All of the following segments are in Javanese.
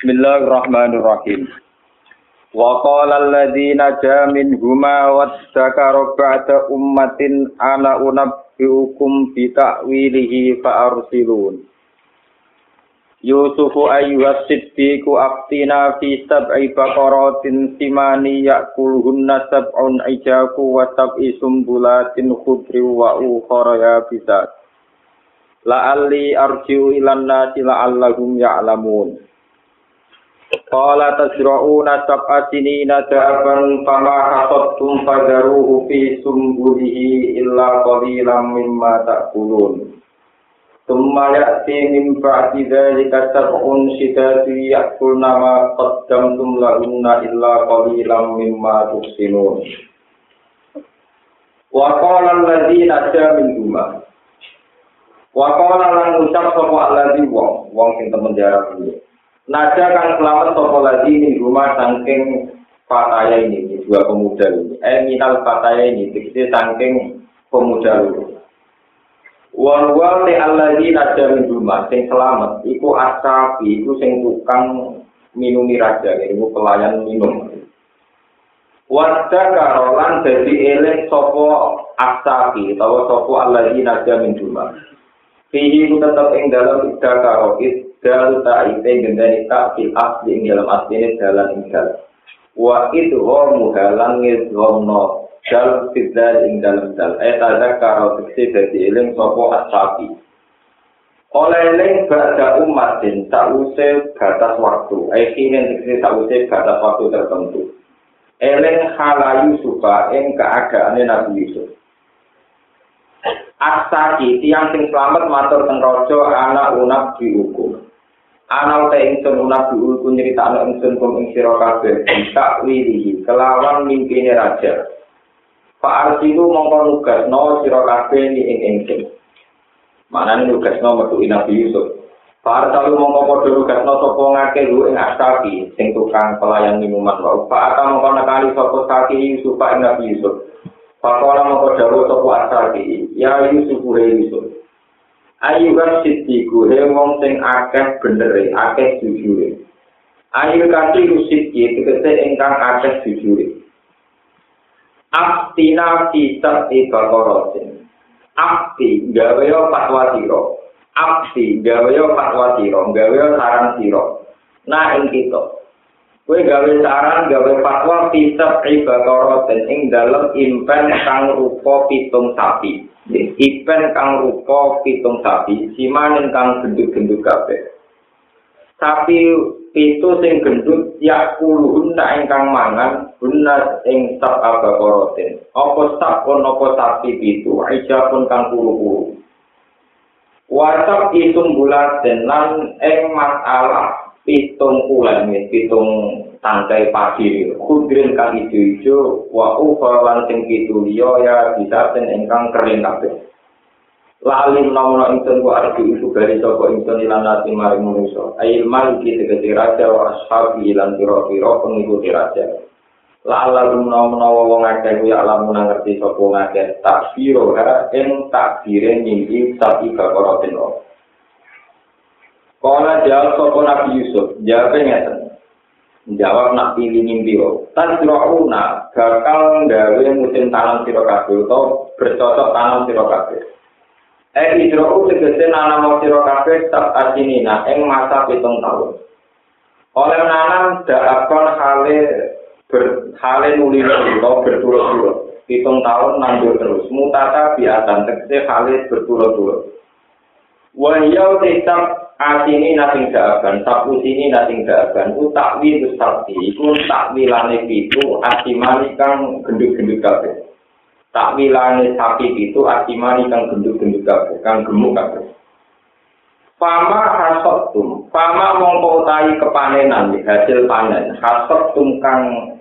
Bismillahirrahmanirrahim. Wa qala alladziina jaa minhuma waddakara ba'da ummatin ana unabbiukum bi ta'wilihi fa arsilun. Yusufu ayyuhas siddiqu aftina fi sab'i baqaratin simani ya'kuluhunna sab'un ijaku wa sab'i sumbulatin khudri wa ukhra yabisat. La'alli arji'u ilan nasi la'allahum ya'lamun. Qala tasra'una sab'a sinina da'aban fama hasattum fadaruhu fi sumbulihi illa qalilan mimma ta'kulun. Tumma ya'ti min ba'di dhalika sab'un shidatu ya'kulna ma qaddamtum lahunna illa qalilan mimma tuhsinun. Wa qala alladhina jamin huma. Wa qala lan ucap sapa alladhi wong, wong sing temen jarak. Nada kang selamat sopo lagi ini rumah sangking fataya ini, dua pemuda ini. Eh minal fataya ini, dikisi sangking pemuda ini. Wal wal te alladhi nada min rumah, sing selamat, iku asabi, iku sing tukang minumi raja, iku pelayan minum. Wadda karolan jadi eling sopo asabi, atau sopo alladhi nada min rumah. Fihi ku ing dalam ida karokit, dal ta'ite gendani tak fil asli ing dalam asli ini dalan ing dal. Wa itu homu halang ngizhomno dal fidzal ing dalam dal. Eh tada karo teksi dadi iling sopo asabi. Oleh iling bada umatin tak usai batas waktu. Eh kini teksi tak usai batas waktu tertentu. Eling halayu suka ing keadaannya Nabi Yusuf. Asaki tiang sing selamat matur teng raja anak unak dihukum. Ana uta ingsun unak dihukum nyeritakno ingsun kum ing sira kabeh tak wilihi kelawan mimpine raja. Pak Arsilu mongko nugasno sira kabeh ni ing ingsun. Manane nugasno metu Nabi Yusuf. Pak Arsilu mongko padha nugasno sapa ngake lu ing Asaki sing tukang pelayan minuman wae. Pak Ata mongko nekali sapa Saki Yusuf ing Nabi Yusuf. Pakola moko dawu sopo asal ya Yusuf he Yusuf. Ayu kan sitiku he wong sing akeh benere, akeh jujure. Ayu kanthi rusiki tegese ingkang akeh jujure. Aftina kita ibakorotin. Afti gawe yo fatwa siro. Afti gawe yo fatwa siro, gawe yo saran siro. Nah ing kita. Kue gawe saran, gawe fatwa pisah ibadoroten ing dalam impen kang rupa pitung sapi. Impen kang rupa pitung sapi, simanin kang gendut-gendut kabeh. Sapi itu sing gendut ya puluh ing kang mangan guna ing sab abakoroten. Apa sab pun apa sapi itu, aja pun kang puluh-puluh. Wasap isung bulat lan ing masalah pitung bulan ya, pitung tangkai pagi. Kudrin kang ijo-ijo wa ufa sing pitu liya ya bisa ten ingkang kering kabeh. Lali menawa ingsun ku arep iku bali saka ingsun lan ati mari manusa ail mal iki tegese raja wa ashabi lan pira-pira pengikuti raja. Lala menawa wong akeh ya alamun ngerti sapa ngakeh takbiro ha ing takbire nyingi sapi kakorotin Kala jawab sopo Nabi Yusuf, jawabnya ngeten. Jawab nak pilih mimpi Tan sirauna bakal gawe musim tanam sira kabeh utawa bercocok tanam sira kabeh. Eh idroku tegese nanam sira kabeh tak asinina ing masa pitung tahun. Oleh nanam dakon hale ber hale nuli utawa berturut-turut. Pitung tahun nandur terus. Mutata biatan tegese hale berturut-turut. Wahiyau tetap Asini nasing daaban, sapu sini nasing daaban, ku takwi itu sakti, ku takwilane itu asimani kang gendut-gendut kabeh. Takwilane sapi itu asimani kang gendut-gendut kabeh, kang gemuk kabeh. Fama hasotum, fama mongko utahi kepanenan, hasil panen, hasotum kang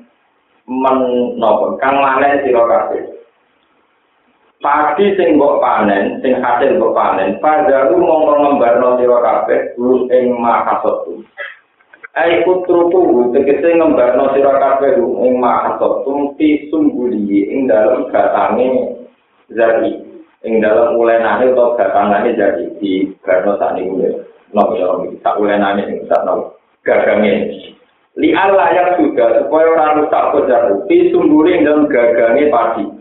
menopo, kang manen sira kabeh. Padi sing mbok panen sing hasil mbok panen padaru mongko ngembarno sira kabeh guru ing mahasatu ai putruku tegese ngembarno sira kabeh ing mahasatu ti sungguli ing dalem gatange zati ing dalem ulenane utawa gatangane jadi di garno sakniki no ya tak ulenane sing sak no gagange. Li Allah yang sudah supaya orang rusak kojaru, di sumburi dalam gagange padi.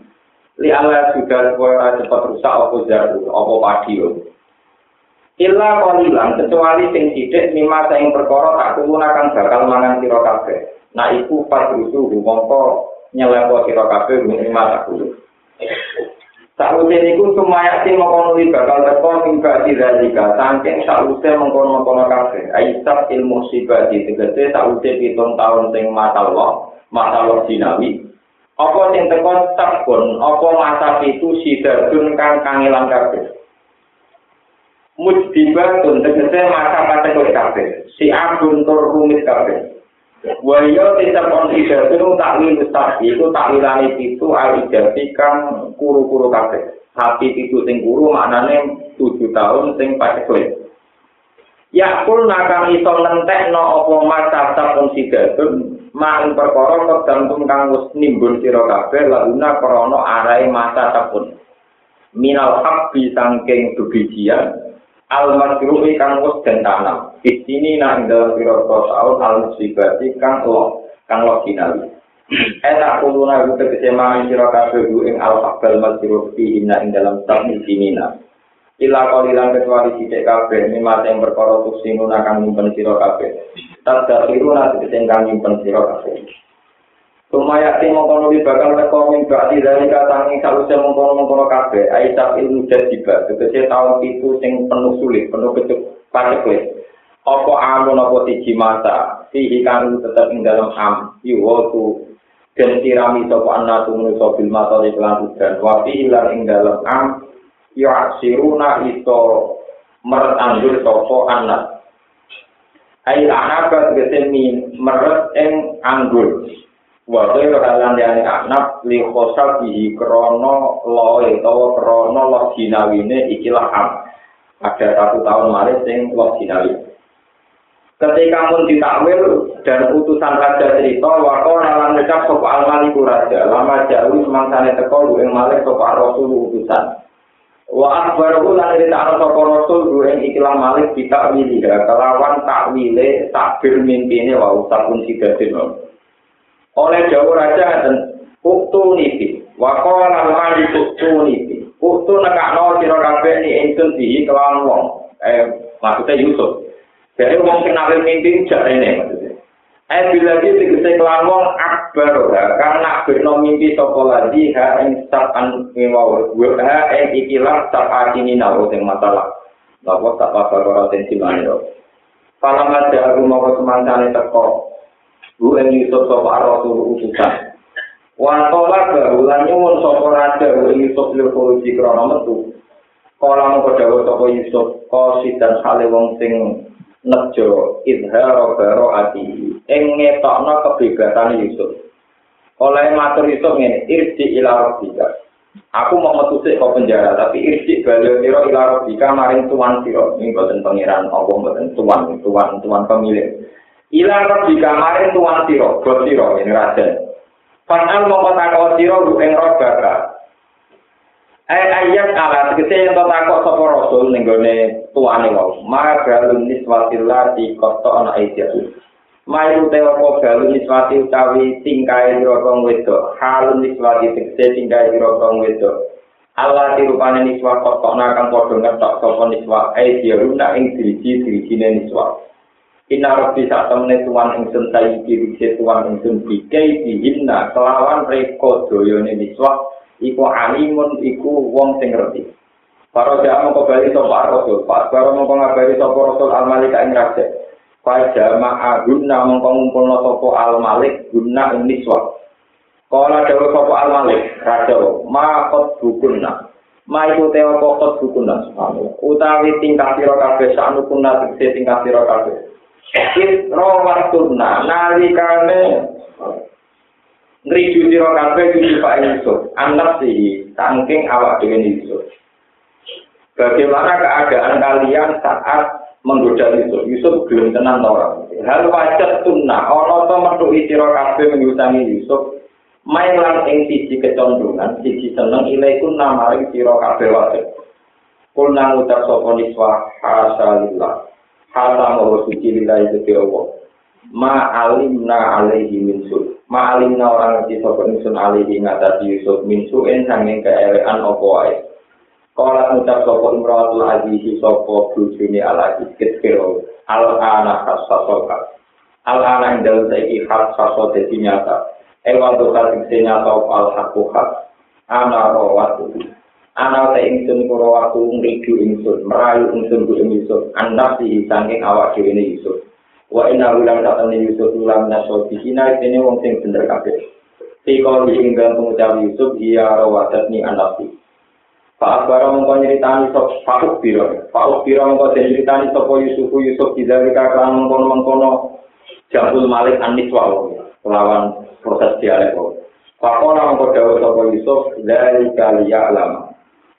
Li sudah supaya orang cepat rusak apa jaru, apa padi yo. Illa kolilan kecuali sing sidik lima sing perkara tak kumpul akan bakal mangan sira kabeh. Nah iku pas rusuh mongko nyelepo sira kabeh lima tak kumpul. Sakwise niku sumaya sing mengkono bakal teko mingga diralika saking sakwise mengkono-mengkono kabeh. Aisyah ilmu sibati tegese sakwise pitung tahun sing masalah, masalah dinawi. Apa sing teko sabun, apa masa itu sidadun kang kangelan kabeh. Mujdibatun tegese masa kategori kabeh. Si agun tur rumit kabeh. Wahyo tetap on ibadah takwil ustaz itu takwilane itu al ijazah kang kuru-kuru kabeh. Sapi itu sing kuru maknane 7 tahun sing paceklek. Ya kul nakang iso ngentekno apa masa sapun sidatun mak perkara tergantung kang wis nimbun sira kabeh laguna krana arahe masa sapun. Minal habbi sangking bebijian al masruhi kang wis den tanam. Sini nang dalam pira tahun al musibati kang lo kang lo kinali enak kuluna itu tegese sira kabeh ing al faqal masruh fi inna ing dalam sami sinina Ila kalilan kecuali sidik kabeh mimma yang berkara tusinguna kang nyimpen sira kabeh. Tadakiruna tegese kang nyimpen sira kabeh. Sumaya ti mongkono di bakal teko min bakti dari katangi saluse mongkono-mongkono kabeh. Aisyah ilmu jadiba Tegese tahun itu sing penuh sulit, penuh kecuk paceklek Apa amun apa siji masa Sihi kanu tetap ing dalam am Yuwotu Dan tirami sopo anna tumunu sobil matori kelan udan Wafi ilan ing dalam am Yu'asiruna iso Meret anggur sopo anna Ail anabat gesemi meret ing anggur wa ghairu halan yani anak li khosal bihi krono loe utawa krono lo ikilah am. Ada satu tahun malah sing lo jinawi ketika pun ditakwil dan utusan raja cerita wako nalan ngecap sopa almaliku raja lama jauh semangsane teko lu yang malah sopa rasul utusan wa akbaru lan cerita sopa rasul yang ikilah malik ditakwiliha kelawan takwile takbir mimpine wa usapun sidatin oleh jauh raja dan uktu niti wakola mali uktu niti uktu nekakno sira kabeh ni ingsun di kelawan wong. Eh maksudnya Yusuf. Dari wong kenal mimpi jarene maksudnya bila dia tegese kelawan wong akbar karena berno mimpi sapa lagi ha ing sapan ngewaw ha ing ikilah sapa kini nawo sing masalah. Bapak tak apa-apa tensi mana Kalau ada aku mau ke teko, Bu en Yusuf sapa Rasul utusan. Wa tola gaulan nyuwun sapa raja Bu Yusuf lil khuruji krana metu. Kala mung padha sapa Yusuf kosi dan hale wong sing nejo idharo baro ati ing ngetokno kebebasan Yusuf. Oleh matur Yusuf ngene, irji ila rabbika. Aku mau metu sik kok penjara, tapi irji balik sira ila rabbika maring tuan sira. Ini boten pangeran Allah boten tuan, tuan, tuan pemilik. Ila di kamarin tuan siro, bos siro, ini raja. Fanal mau siro, lu ing roh. Eh ayat ala, sekete yang tau takut sopo rasul, nenggone tuan ini wau. Ma galun niswatillah di koto anak Aisyah. Ma itu tewa ko galun niswati utawi tingkai dirokong wedo. Halun niswati sekete tingkai dirokong wedo. Allah dirupane niswa kotok nakang podo ngetok sopo niswa. Aisyah runa ing diriji dirijine niswa. Inna rabbi sak temene tuan ingsun saiki wise tuan ingsun bikai dihinna kelawan reko doyone miswah iku alimun iku wong sing ngerti. Para jamaah mongko bali sapa rasul, pas para mongko ngabari sapa rasul al malik ing raja. Fa jamaah guna mongko ngumpulno sapa al malik guna ing miswah. Kala dewe sapa al malik raja, ma kot bukunna. Ma iku teo kot bukunna. Utawi tingkah sira kabeh sanukunna tingkah sira kabeh. Isro wartuna nalikane ngriju sira kabeh kudu Pak Yusuf, anak sih saking awak dhewe Yusuf. Bagaimana keadaan kalian saat menggoda Yusuf? Yusuf belum tenang orang. Hal wajib sunnah, ono to metu sira kabeh menyusangi Yusuf. Main lang ing siji kecondongan, siji seneng ilaikun namaring sira kabeh wajib. Kul nang ucap sapa niswa hasalillah. Hata mau suci lillahi gede Allah. Ma alimna alaihi min su ma alimna orang ngerti sapa ingsun alaihi ngatasi Yusuf min su en sanging keelekan apa wae. Kala ngucap sapa imratul aziz sapa bojone ala iskiro al ana kasasoka al ana ing dalem saiki hak saso dadi nyata. Ewa to kasing nyata al hakku hak ana rawatu. Ana te ingsun kula waktu ngridu ingsun merayu ingsun ku Yusuf anak si sanging awak dhewe Yusuf wa inna ulang datane Yusuf ulang naso dikina ini wong sing bener kabeh Tiko di dalam pengucap Yusuf, ia rawadat ni anak Pak Akbar mongko nyritani sop Pak Biro. Pak Biro mongko nyritani sapa Yusuf Yusuf dizalika kan mengkono-mengkono Jabul Malik Anis lawan proses dialek wau. Pak ora mongko dawuh sapa Yusuf dari kaliya alam.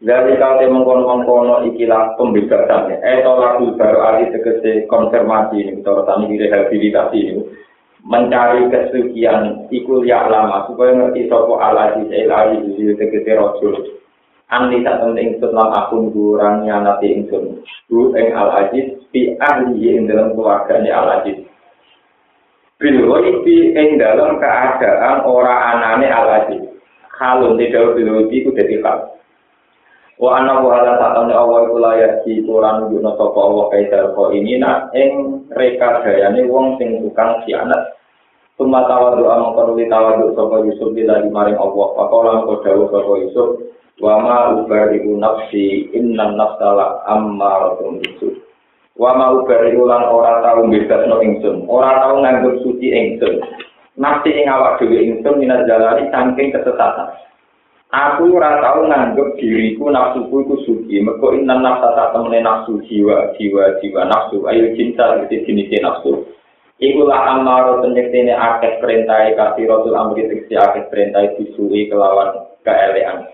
Dari kali mengkono-mengkono ikilah pembebasannya. Eh tolak baru ali tegese konfirmasi ini, kita tani rehabilitasi ini. mencari kesucian ikul ya lama supaya ngerti sopo alaji ilahi di tegese rojul Andi tak penting ingsun lan akun kurang nyanati ingsun. Bu ing Al Aziz fi ahli ing dalam keluarganya Al Aziz. Bil fi ing dalam keadaan ora anane Al Aziz. Kalau tidak bil itu jadi hal. Wa ana wa ala ta'ala Allah iku layak di Quran nunjukno sapa Allah kaidal ko ini nak ing reka dayane wong sing tukang sianat. Suma tawadu amang kono tawadu sapa Yusuf bila maring Allah. Pakola mengko dawuh sapa Yusuf wa ma ubariku nafsi inna nafsala ammaratun bisu wa ma ubariku lan ora tau bebasno ingsun ora tau nganggep suci ingsun nafsi ing awak dhewe ingsun minat jalani saking kesesatan aku ora tau nganggep diriku nafsuku iku suci. Mergo inna nafsa tak temene nafsu jiwa jiwa jiwa nafsu. Ayo cinta iki jenis nafsu. Iku lah amaro penyektene akeh perintah kasih rasul amri teksi akeh perintah disuri kelawan keelean.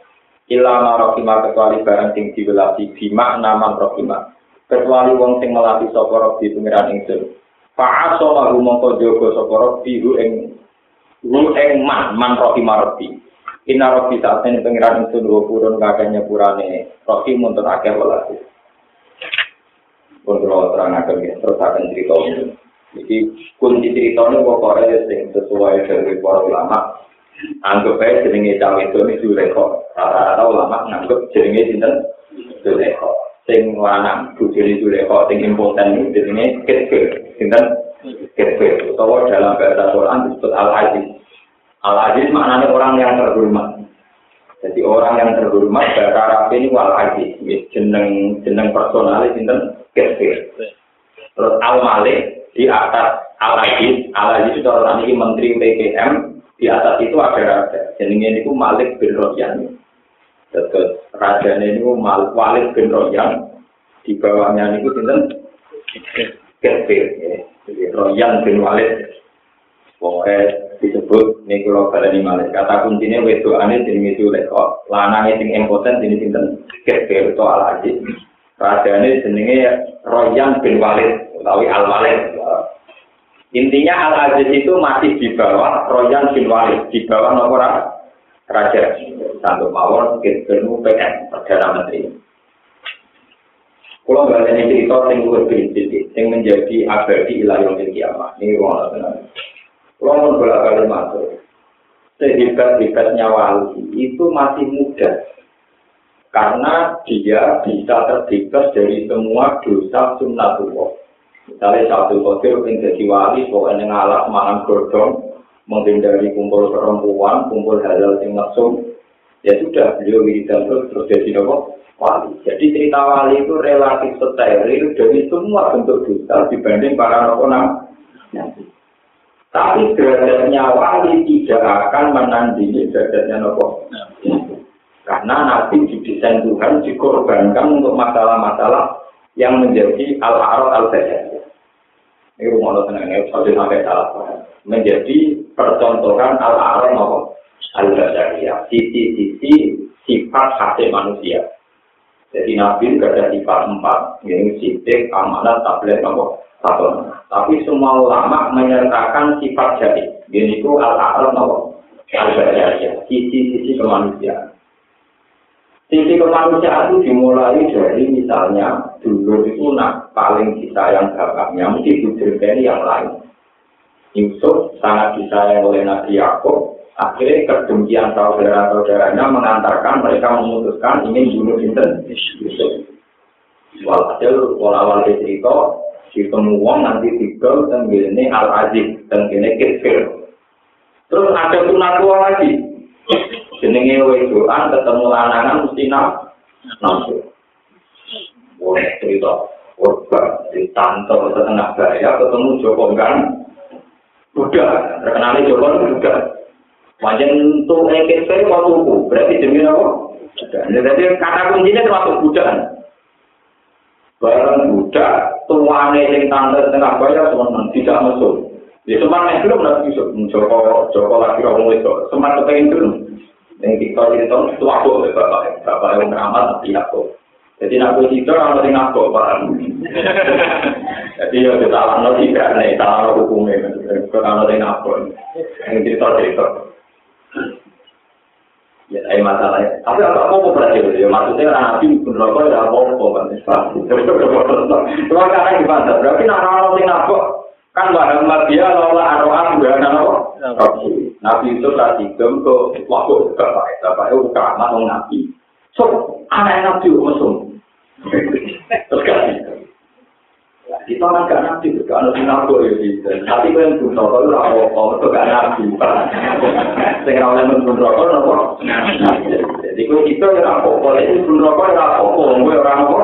ila marokima kecuali barang sing diwelasi bima naman rokima kecuali wong sing melatih sapa robi pengiran ingsun. Fa'aso mahu mongko jogo sapa robi hu ing ing man man robi ina robi saat ini pengiran ingsun hu purun kakeknya purane robi muntun akeh welasi pun kalau terang akan ya terus akan cerita ini jadi kunci cerita ini pokoknya sesuai dari para ulama anggap aja jenenge cawe itu ini Zulekho. Rata-rata ulama nganggap jenenge sinten Zulekho. Sing lanang bujuni Zulekho, sing impoten ini jenenge Ketke. Sinten Ketke. Utawa dalam bahasa Quran disebut Al-Aziz. Al-Aziz maknanya orang yang terhormat. Jadi orang yang terhormat bahasa Arab ini Wal-Aziz. Jeneng jeneng personalis sinten Ketke. Terus Al-Malik di atas Al-Aziz. Al-Aziz itu orang ini menteri PPM di atas itu ada raja. Jenenge itu Malik bin Royan. Terus raja ini Malik Walid bin Royan. Di bawahnya itu sinten Kefir. Jadi Royan bin Walid. Pokoknya disebut kalau di Malik. Kata kuncinya wedo aneh jenenge itu lekor. Lanangnya sing impoten jenis sinten Kefir itu al aziz. Raja ini jenenge Royan bin Walid. Utawi Al Walid. Intinya Al-Aziz itu masih di bawah Royan bin Walid, di bawah nomor Raja Santo Mawon, Gubernur PN, Perdana Menteri. Kalau nggak ada cerita yang lebih sedikit, yang menjadi abadi ilayah yang kiamat. Ini ruang tenang. Mau bolak balik masuk, sehebat-hebatnya wali itu masih muda. Karena dia bisa terbebas dari semua dosa sunnatullah. Misalnya satu kotir yang jadi wali, pokoknya ngalah mangan godong, menghindari kumpul perempuan, kumpul halal yang langsung, ya sudah beliau wiridan terus terus jadi nopo wali. Jadi cerita wali itu relatif steril dari semua bentuk dosa dibanding para nopo nanti. Tapi derajatnya wali tidak akan menandingi derajatnya nopo. Karena nanti didesain Tuhan dikorbankan untuk masalah-masalah yang menjadi al-arad al-basyar. Ini rumah Allah tenang, ini sampai sampai salah Menjadi percontohan al-arad al-basyariyah. Sisi-sisi sifat hati manusia. Jadi Nabi ada sifat empat, ini sidik, amanat, tablet, nopo, satu. Tapi semua ulama menyertakan sifat jadi. Ini itu al-arad al-basyariyah. Sisi-sisi kemanusiaan. Sisi kemanusiaan itu dimulai dari misalnya dulu itu nak paling disayang bapaknya mesti ini yang lain. Yusuf sangat disayang oleh Nabi Yakub. Akhirnya kedengkian saudara-saudaranya mengantarkan mereka memutuskan ingin bunuh Yusuf. Walhasil wala-wala cerita ditemu wong nanti tigel dan gini al aziz gini kecil. Terus ada sunat tua lagi. Jenenge wedoan ketemu lanangan mesti nak nafsu. Boleh cerita. Korban di tante setengah bahaya ketemu Joko kan. Udah, terkenalnya Joko udah. Wajan untuk EKP waktu berarti demi apa? Jadi kata kuncinya termasuk budak. barang budak tuane sing tante tengah bayar teman tidak mesum. Ya cuma yang belum nanti bisa. Joko Joko lagi orang itu sempat kepengen dulu yang kita cerita itu aku ya bapak bapak yang beramal tapi aku. Jadi aku itu orang yang aku pak. Jadi ya kita alam nanti tidak nih salah hukumnya kalau yang aku yang cerita cerita Ya, ini masalahnya. Tapi apa mau berarti itu? Ya, maksudnya orang nabi pun rokok ya apa apa kan? Cuma karena gimana? Berarti nak orang yang nabok kan Muhammad dia lola aroan juga kan apa? Nabi itu tadi gem ke waktu bapak bapak itu kamar nabi. So anak nabi musuh. Terus kasih. Kita kan gak nabi, gak ada sinabur ya gitu. Tapi gue yang pun rokok itu apa-apa, itu gak nabi. Saya kira yang rokok itu apa? Jadi gue itu ya apa-apa, itu pun rokok itu apa-apa, gue orang apa?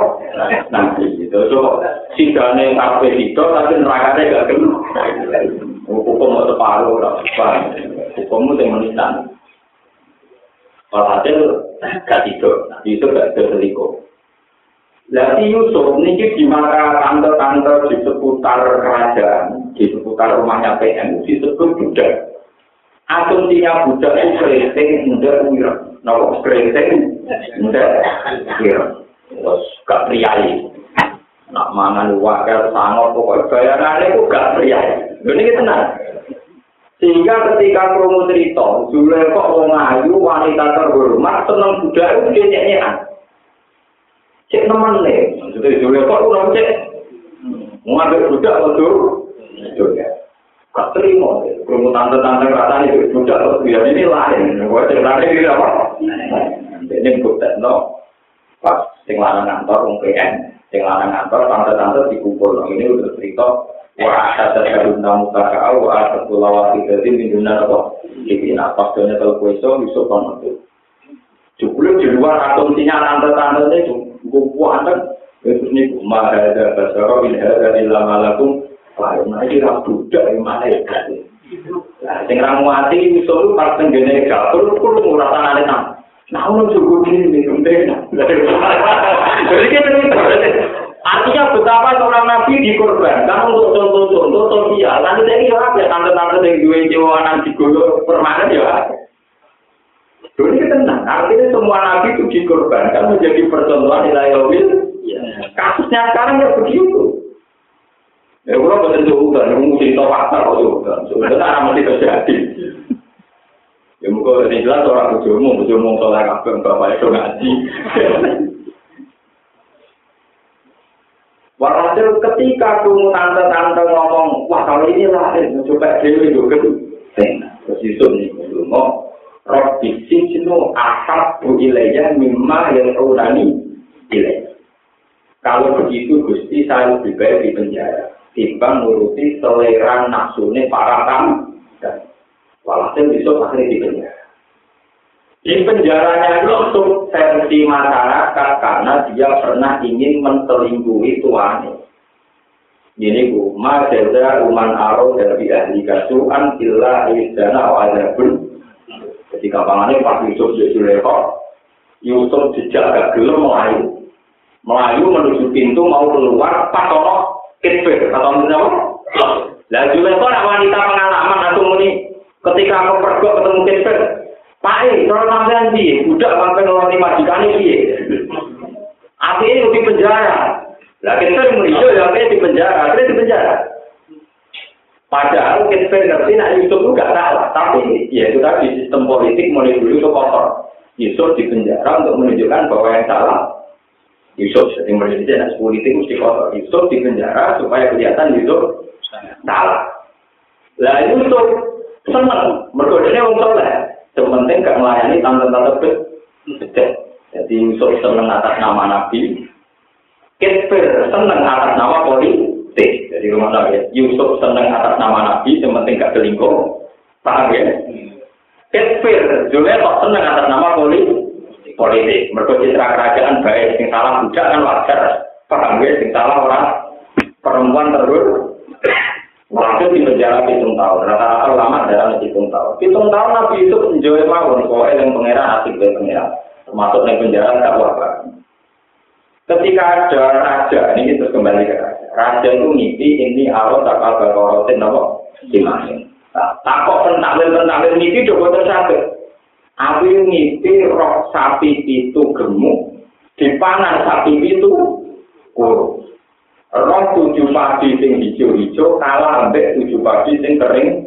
Nabi gitu. So, sidane kafe itu, tapi nerakanya gak kena. Hukum mau separuh, hukum itu yang menitan. Walhasil gak tidur, itu gak terselingkuh. Jadi Yusuf ini di mata tante-tante di seputar kerajaan, di seputar rumahnya PM, disebut budak. Asumsinya budak itu keriting, muda, wira. Nah, keriting, muda, wira. Terus gak priayi. Nak mangan wakil sangat, pokoknya bayarannya itu gak priayi. Ini kita tenang. Sehingga ketika promo cerita, Zulekok wong ayu wanita terhormat seneng budak itu dia nyanyian. Cek teman nih, maksudnya jauh kok udah cek, mau ngambil budak jauh ya, gak terima, kalau tante tante rasa ini budak waktu biar ini lain, gue cek tadi ini apa? Ini budak no, pas sing lanang kantor wong PN, sing lanang kantor tante tante dikumpul, ini udah cerita. Wah, ada kadung tamu tak kau, ada pulau wakil dari minuman apa? Jadi, pas dunia kalau kue so, bisa kan itu. Cukup di luar asumsinya tante-tante itu kuku anak itu nih mahada basaro in hada lama malakum lain lagi ra budak yang malaikat ya, nah sing ra mati iso lu pas tenggene kapur kulo ora tanane nang nah cukup ini kembena jadi kan kita Artinya betapa seorang nabi dikorbankan untuk contoh-contoh sosial. Nanti saya kira apa ya tante-tante yang dua jiwa anak digolok permanen ya. Dulu ini tenang, artinya semua nabi itu dikorbankan menjadi percontohan nilai wil. Kasusnya sekarang ya begitu. Ya, kalau betul ya, mau cerita fakta kok juga. Sebenarnya masih terjadi. Ya, mungkin ini jelas orang bujumu, bujumu soalnya kabel, bapak itu ngaji. Walhasil ketika kamu tante-tante ngomong, wah kalau ini lain, coba dewi juga. Terus Yusuf nih, mau Rabbi sijnu ahab bu ilayya mimma yang taunani ilayya. Kalau begitu Gusti saya lebih baik di penjara. Timbang nuruti selera nafsunya para tamu. Walhasil besok akhirnya di penjara. Di penjaranya itu versi masyarakat karena dia pernah ingin menselingkuhi tuannya. Ini bu, ma jaza uman aro dari ahli kasuan illa izdana wa Jadi gampangannya Pak Yusuf di Zulekho, Yusuf agak gelom melayu. Melayu menuju pintu mau keluar, pas ono kitbir, atau apa? Lah Zulekho nak wanita pengalaman atau muni ketika aku pergi ketemu kitbir, Pak kalau sampean budak sampai ngeloni majikan ini, akhirnya di penjara. Lah kita muni, ya di penjara, akhirnya di penjara. Padahal kita ngerti nak Yusuf itu gak salah, tapi ya itu tadi sistem politik mulai dulu itu kotor. Yusuf di penjara untuk menunjukkan bahwa yang salah Yusuf jadi menjadi politik mesti kotor. Yusuf di penjara supaya kelihatan Yusuf salah. Lah Yusuf seneng, mergo dene wong saleh. Sementing gak melayani tante-tante bedek. Jadi Yusuf seneng atas nama Nabi. Ketper seneng atas nama politik. Jadi mana ya? Yusuf seneng atas nama Nabi, sementing gak selingkuh. Paham ya? Ketper, Julia kok seneng atas nama politik. politik. Mereka citra kerajaan baik, sing salah budak kan wajar. Paham ya? Sing salah orang perempuan terus Walhasil di penjara hitung tahun, rata-rata ulama dalam hitung tahun. Hitung tahun Nabi itu menjauh mawon, pokoknya yang pengeran asik dari pengeran. Termasuk yang penjara tak apa. Ketika ada raja, ini kita kembali ke raja. Raja itu ngipi ini awal tak apa korotin apa gimana. Nah, tak kok pentakwil pentakwil ngipi coba tersabit. Aku ngipi rok sapi itu gemuk, dipanan sapi itu kurus. Roh tujuh padi sing hijau-hijau kalah ambek tujuh padi sing kering.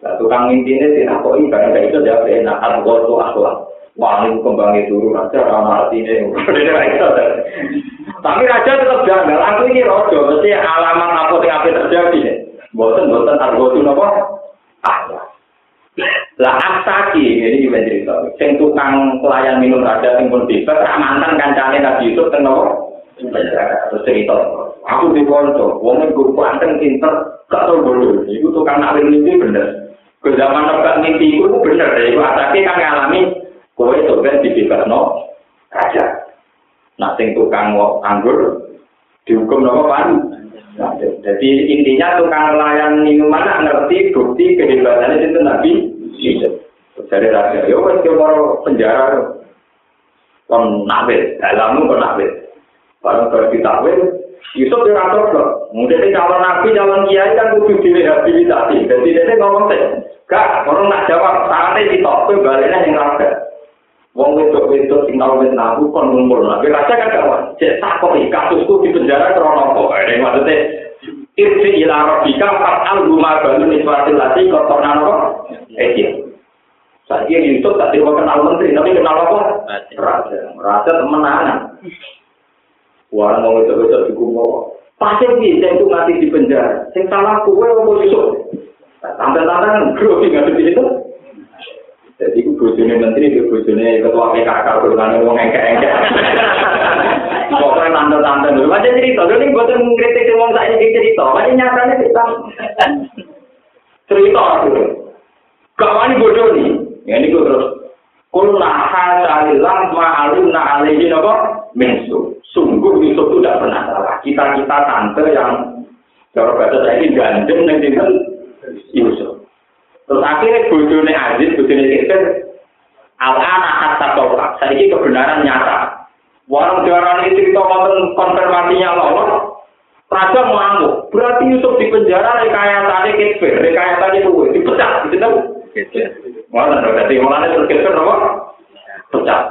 Lah tukang intine tidak kok ibarat itu dia enak argo tu akhlak. Wah ini kembangnya turu raja ramah artinya. Tapi raja tetap janggal. Aku ini rojo mesti alamat apa yang apa terjadi. Boten boten argo tu nopo. Ah. Lah asaki ini juga cerita. Sing tukang pelayan minum raja sing pun bisa mantan kancane Nabi ten nopo. terus cerita aku di wong iku panteng pinter gak tau bodoh iku tukang alim mimpi bener ke zaman nebak mimpi iku bener iku atake kan ngalami kowe coba dibebasno raja nah sing tukang anggur dihukum nopo pan jadi intinya tukang layan minuman ngerti bukti kehebatannya itu nabi dari raja yo wes penjara kon nabe dalammu kon nabe baru ditakwil, Yusuf yang ngatur loh. Mungkin calon nabi, calon kiai kan kudu direhabilitasi. Jadi dia ngomong sih, gak, orang nak jawab, saatnya ditokpe baliknya yang raga. Wong wedok wedok sing tau wis nabu kon ngumpul. Tapi raja kan gak cek takoi kasusku di penjara krono apa. Ini maksudnya irsi ila rabbika fat'al guma balu niswatil lati kotorna apa? Eh iya. Saya Yusuf tak terima kenal menteri, tapi kenal apa? Raja. Raja temenan. Wah, mau itu itu di kumpo. Pasti bisa itu mati di penjara. Sing salah kue mau besok. Tante-tante grogi nggak di situ. Jadi itu bojone menteri, itu bojone ketua PKK, berulang ngomong engke-engke. Pokoknya tante-tante dulu. Macam cerita, dulu ini buatan mengkritik ngomong saya ini cerita. Macam nyatanya cerita. Cerita dulu. Kawan bodoh nih. Ya ini gue terus. Kulna hasalilah ma'alumna alaihi nopo mensu. Sungguh Yusuf itu tidak pernah salah. Kita-kita tante yang cara bahasa saya ini gandeng tinggal Yusuf. Terus akhirnya bojone Aziz, bojone Kirkir, Al-Ana hatta tolak. Saya ini kebenaran nyata. Warung jualan ini cerita konfirmasinya lolos, Raja mengamuk. Berarti Yusuf di penjara rekayasannya Kirkir, rekayasannya itu dipecat, gitu tahu? Mana berarti mulanya terus Kirkir apa? Pecat.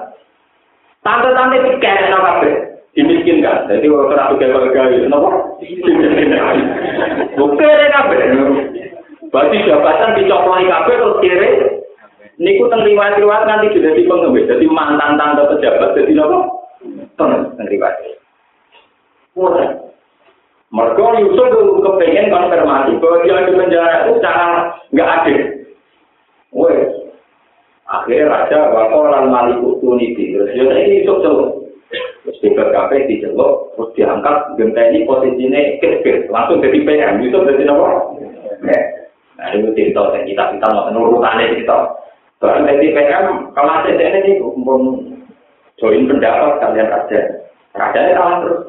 Tante-tante dikere no kabeh. dimiskinkan. Jadi kalau terlalu gagal-gagal, kenapa? Dimiskinkan. Bukti ada kabeh. Berarti jabatan dicoploi kabeh terus kiri. Niku teng riwayat-riwayat nanti sudah di pengemis. Jadi mantan tante pejabat jadi apa? Pengemis teng riwayat. Mudah. Mereka Yusuf itu kepengen konfirmasi bahwa dia di penjara itu secara nggak adil. Wes, akhirnya raja wakolan maliku tuniti terus dia ini Yusuf tuh Terus di BKP dicelok, terus diangkat, genteni posisinya kecil, langsung jadi PM, itu jadi apa? Nah, itu cerita, kita kita mau nurutannya cerita. Bahkan jadi PM, kalau ada ini, pun join pendapat kalian raja. Rajanya kalah terus.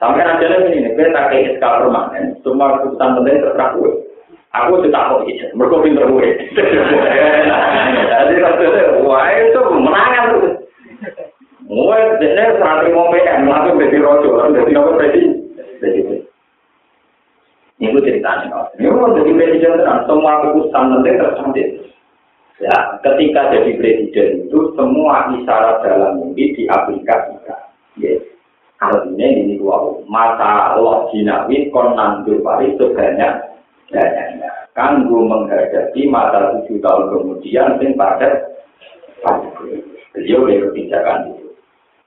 Sampai rajanya ini, gue tak kayak skala permanen, cuma keputusan penting terserah gue. Aku sudah tahu itu, mereka pinter gue. Jadi, wah itu menangan terus. Mulai jadi santri mau PM langsung jadi rojo, jadi apa presiden? Ini ceritanya. Ini mau jadi presiden terang, semua keputusan nanti tercantik. Ya, ketika jadi presiden itu semua isyarat dalam mimpi diaplikasikan. Yes. Artinya ini dua mata Allah jinawi kon nandur pari sebanyak banyaknya. Kanggu menghadapi mata tujuh tahun kemudian sing pada beliau kebijakan itu.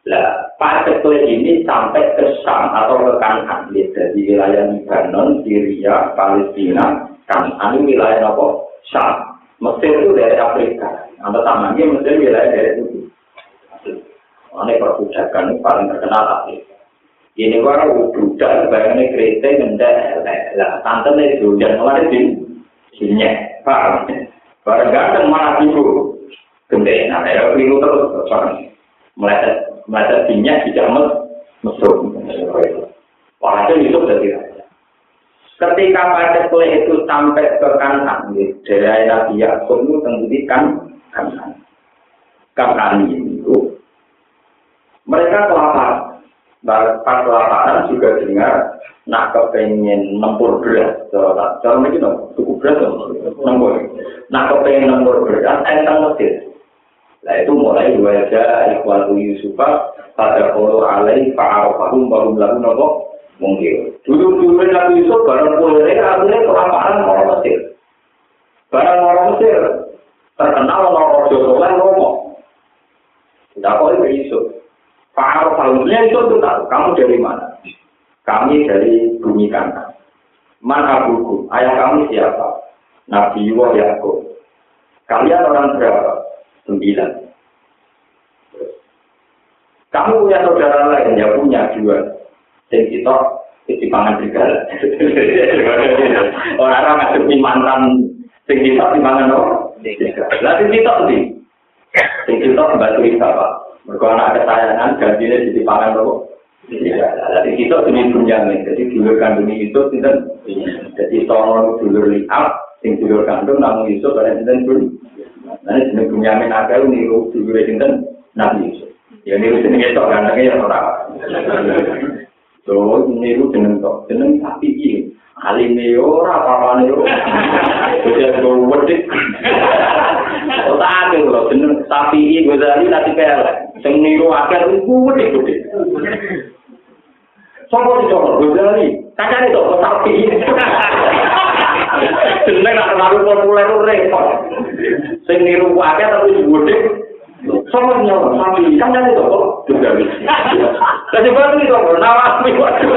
Nah, partikel ini sampai ke Sam atau ke Kanan, dari wilayah Lebanon, Syria, Palestina, kan anu wilayah apa? Syam. Mesir itu dari Afrika. Atau tamannya Mesir wilayah dari itu. Ini perbudakan paling terkenal Afrika. Ini gua budak bayangnya kereta ngendak lah tante nih hujan malah di sini paham? Barang ganteng malah ibu gede nah ya terus meleset meleset minyak di jamet mesum Walhasil itu dari raja. Ketika pada kue itu sampai ke kanan, dari Nabi Yakub itu tentu kan kanan. Kanan itu mereka kelaparan. Pas kelaparan juga dengar nak kepengen nempur beras. Cara dong, cukup beras nempur. Nak kepengen nempur beras, entang Mesir. Nah itu mulai wajah ikhwatu Yusufah pada kalau alaih fa'arafahum baru lalu nopo mungkin. Dulu-dulu Nabi Yusuf barang kulere akhirnya kelaparan orang Mesir. Barang orang Mesir terkenal orang Josoleh ngomong. Tidak kok itu Yusuf. Fa'arafahum Yusuf itu tahu kamu dari mana? Kami dari bumi kanan. Mana buku? Ayah kamu siapa? Nabi Yuwah Yakub. Kalian orang berapa? Sembilan. Kamu punya saudara lain, ya punya dua. Sing kita di pangan serigala. Orang-orang ngadep mantan sing kita di pangan? Lah sing kita ndi? Sing kita batu kita, Pak. Mergo anak kesayangan gantinya di pangan? Lah sing kita demi Bunyamin. Jadi dulur kandung itu sinten? Jadi tolong dulur lihat sing dulur kandung namun Yusuf pada sinten pun. Nah, jeneng Bunyamin akeh niru dulur sinten? Nabi Yusuf. Ya niru jeneng itu gantengnya ya ora. So, niru jeneng tok, jeneng sapi iki. Alime ora apa-apane yo. Wis go wedhit. Ora ade lho jeneng sapi iki Ghazali nanti pelek. Sing niru akeh iku wedhit-wedhit. Sopo sing coba Ghazali? Kancane tok sapi. Jeneng nak terlalu populer repot. Sing niru akeh tapi wedhit. Sama nyawa, sapi, kan jadi toko juga bisa. Jadi baru itu toko, nawas nih waktu.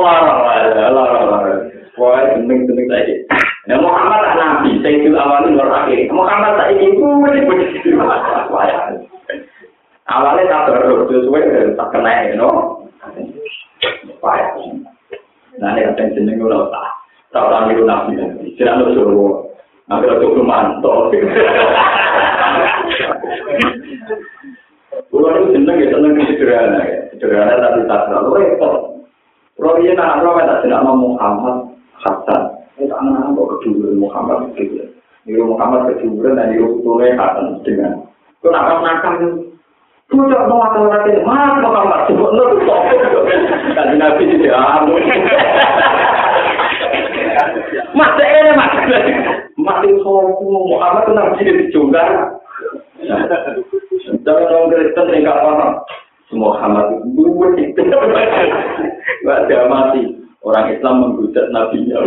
Larang, larang, larang. Wah, penting tadi. Ya Muhammad lah nabi, saya itu awalnya luar akhir. Muhammad tak ini boleh begitu. Awalnya tak terus sesuai tak kena, you know. Payah. Nah, ini kan jeneng lo tak. Tak tahu itu nabi. Tidak ada suruh. Nanti aku mantap. Kulo itu seneng ya seneng sederhana ya, sederhana tapi tak terlalu repot. Kulo ini nak roh tak tidak mau Muhammad Hasan. Itu anak kok kedua Muhammad gitu. Niru Muhammad kedua dan niru putune Hasan dengan. Kulo nak nakal tak mau akal nanti, mas Muhammad sebut nol kok. Kan nabi tidak. Mas ini mas. Mas itu Muhammad itu nabi dijonggar. Jangan orang Kristen yang gak paham. Semua Muhammad itu itu. Gak ada mati. Orang Islam menghujat Nabi-Nya.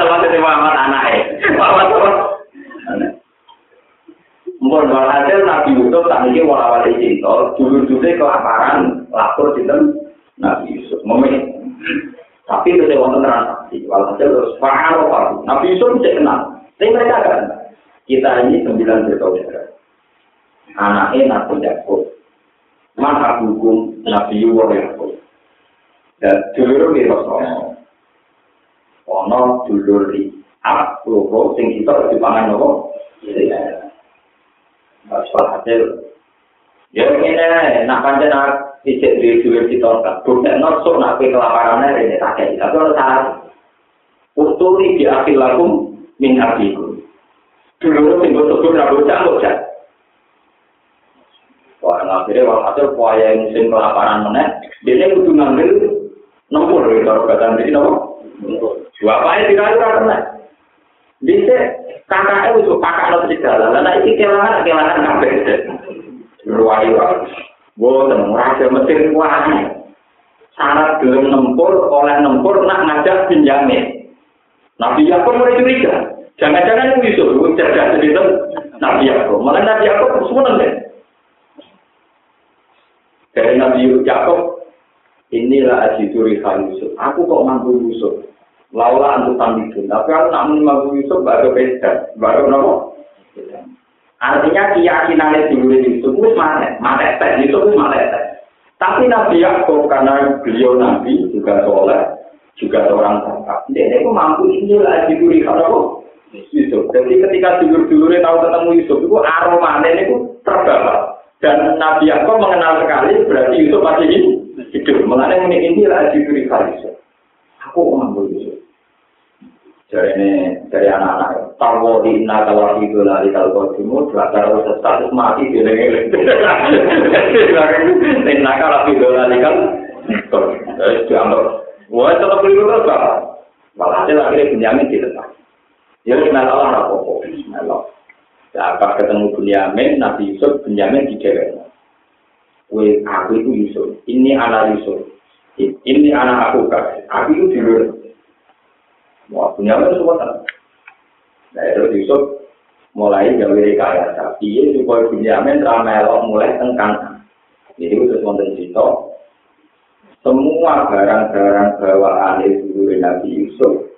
Sama si Muhammad anaknya. Muhammad apa? Mungkin Nabi Yusuf tak ini walau cinta. Dulu-dulu kelaparan. Lapor cinta Nabi Yusuf. Memilih. Tapi itu saya wonten transaksi. Walhasil terus faham apa? Nabi Yusuf bisa kenal. Tapi mereka kan. Kita ini sembilan bersaudara. anaknya Nabi Yakub. Maka hukum Nabi Yuwa Yakub. Dan dulur di Rasulullah. Ono dulur di Ab, loro, sing kita di pangan nopo. Mas hasil. Ya ini, nak pancen ijek di dulur kita kan. Bukan nak ke kelaparannya ini tak kayak Tapi kalau salah. Utuli di akhir lakum min abikum. Dulur sing betul-betul rambut bocah Wah, akhirnya waktu hasil kuaya musim kelaparan meneh, dia kudu ngambil gitu, kalau kata ini nopo. Bapaknya tidak ada kena. Bisa kakaknya itu kakak lo segala, lalu ini kelangan kelangan kabeh. Ruwayu, boten raja Mesir kuat. Syarat gelem nempur, oleh nempur nak ngajak pinjamin. Nabi Yakub mulai curiga. Jangan-jangan itu Yusuf, cerdas itu Nabi Yakub. Malah Nabi Yakub semua deh. Dari Nabi Yakub, inilah ajiduri Yusuf. Aku kok mampu Yusuf. Laula antu tambidun. Tapi aku nak menerima Yusuf baru beda. Baru nopo. Artinya keyakinannya dulu itu mana? Mana tes Yusuf itu mana tes. Tapi Nabi Yakub karena beliau Nabi juga soleh, juga seorang bapak. Dia itu mampu ini lah diberi kalau Yusuf. Jadi ketika dulur-dulurnya tahu ketemu Yusuf itu aroma itu terbawa. Dan Nabi Yakub mengenal sekali berarti Yusuf masih hidup. Mengenai ini lah diberi Yusuf. Aku mampu Yusuf. Dari ini dari anak-anak. Tahu di inna kalau itu lari kalau timur kalau status mati di lagi inna kalau itu lari kan? Terus diambil. Wah tetap beli terus apa malah hasil akhirnya Bunyamin dilepas ya Bismillah lah pokok Bismillah. Ya pas ketemu Bunyamin Nabi Yusuf Bunyamin di dewek Wih, aku itu Yusuf. Ini anak Yusuf. Ini anak aku kan. Aku itu di luar. Wah, punya apa semua kan? Nah, itu Yusuf mulai gawe rekayasa. Iya, supaya Bunyamin ramelok mulai tengkang. Jadi itu wonten cerita. Semua barang-barang bawaan itu Nabi Yusuf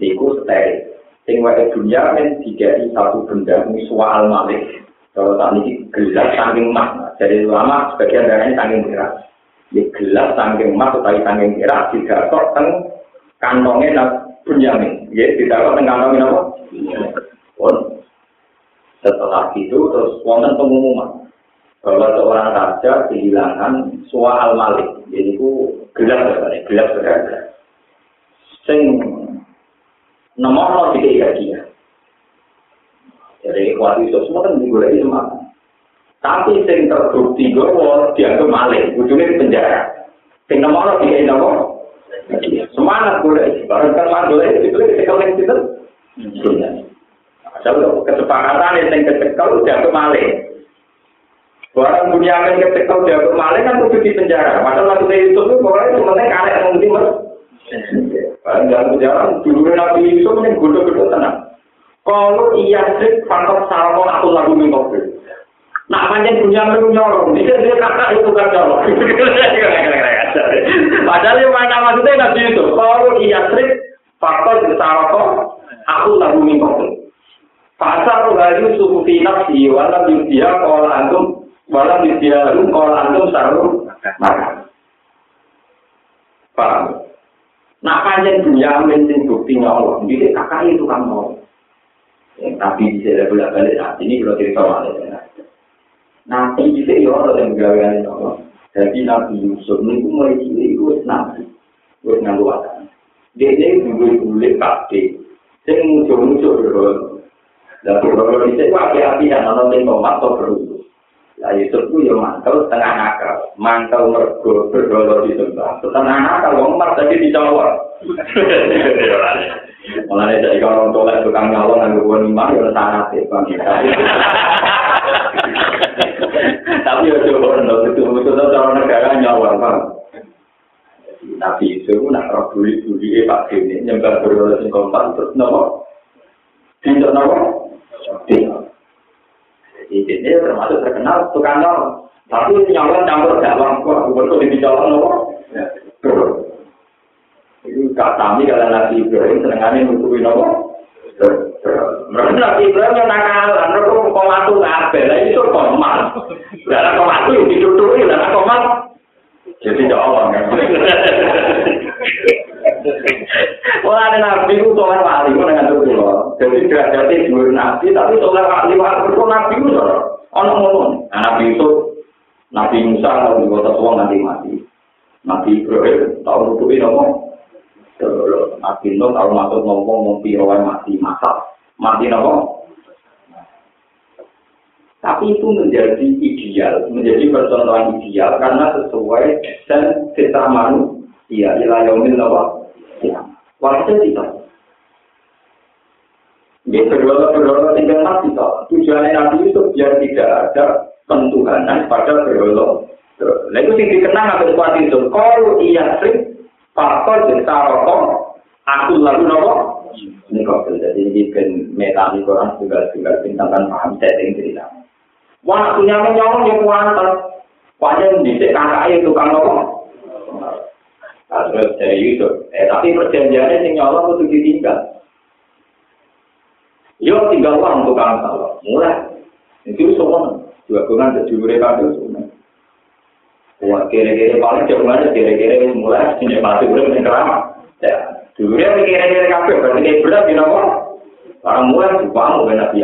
niku steril. Sing wae Bunyamin digawe satu benda miswa al malik. Kalau tak ini gelas saking emas, jadi lama sebagian dari ini saking berat. Di gelas saking emas atau saking tidak kok teng kantongnya Bunyamin. Ya, tidak tengah kami apa? Pun setelah itu terus wonten pengumuman bahwa seorang raja kehilangan suah al malik. Jadi itu gelap sebenarnya, gelap berada. Sing nomor tiga dia. Jadi kuat itu semua kan dimulai semangat. Tapi sing terbukti bahwa dia itu malik, ujungnya penjara. Sing nomor tiga nomor Semangat boleh, barang kan mandu itu boleh dicekal yang itu. Kalau kesepakatan yang kecekal udah kemale. Barang punya yang kecekal udah kemale kan kudu di penjara. Padahal waktu itu itu pokoknya cuma karek yang mesti mas. Barang dalam penjara dulu nabi itu yang gudo-gudo tenang. Kalau iya sih faktor salmon aku lagu minggu Nah, panjang punya nyolong, dia dia kakak itu kan nyolong. Padahal yang mana maksudnya nabi itu, kalau iya trik, faktor besar kok, aku lagu minggu. Pasar lalu suku finap si walam dia kalau antum, walam dia lalu kalau antum saru makan. Paham? Nah panjang dunia mending bukti nyolong, jadi kakak itu kan mau. Tapi bisa bolak balik saat ini kalau cerita malah Nanti bisa ya orang yang gawean Allah. Jadi Nabi Yusuf ini mulai cilik itu nabi, buat nganggu wadah. Dia ini dulu dulu pasti, saya muncul-muncul berdoa. Dan berdoa di sini api-api yang nonton tomat atau berdoa. Lah Yusuf itu ya mantel setengah nakal, mantel mergo berdoa di sebelah. Setengah nakal, wong mar tadi dijawab. Mulane dari kalau tolak tukang nyalon nang gua nimah ya sangat ya Bang. Tapi ya coba ndo itu betul cara negara nyawar Bang. Tapi itu nak roh buli-buli Pak Dene nyembah berdoa sing kompak terus nopo? Tidak nopo? Jadi ini termasuk terkenal tukang nyalon. Tapi nyalon campur dalam kok betul di jalan nopo? Itu kami kalau Nabi Ibrahim senengannya nutupi nopo. Nabi Ibrahim yang nakalan, mereka kok waktu kabel, lah itu komal. Kok waktu yang ditutupi, lah komal. Jadi jawab kan. Wah, ada nabi itu soal wali, itu dengan itu loh. Jadi derajatnya dua nabi, tapi soal wali, wali itu nabi itu loh. Ono ngomong, nabi itu, nabi Musa kalau di kota tua nanti mati. Nabi Ibrahim tahu nutupi nopo. Nabi Nuh kalau masuk ngomong ngompi rawan mati masak. Mati nopo. Tapi itu menjadi ideal, menjadi percontohan ideal karena sesuai dan kita manusia ilayomin nopo. Ya, wajah kita. Dia berdoa-berdoa tinggal nabi toh. Tujuannya nabi itu biar tidak ada pentuhanan pada berdoa. Nah itu yang dikenang atau kuat itu. Kalau iya sih faktor cerita rokok, aku lalu nopo. Ini kok jadi ini kan meta di Quran juga juga bintangkan paham setting cerita. Wah, punya menyolong yang kuantar. Wajah di kakak itu tukang nopo. Terus dari Yusuf. Eh, tapi perjanjiannya sing nyolong itu ditinggal. Yo tinggal uang kamu salah. Mulai. Itu semua. Dua bulan jadi mereka itu semua. Kira-kira paling jauh mana kira-kira mulai ini masih belum yang kelama. Ya, dulu dia kira-kira kafe berarti dia berat di nomor. Orang mulai bangun dengan Nabi.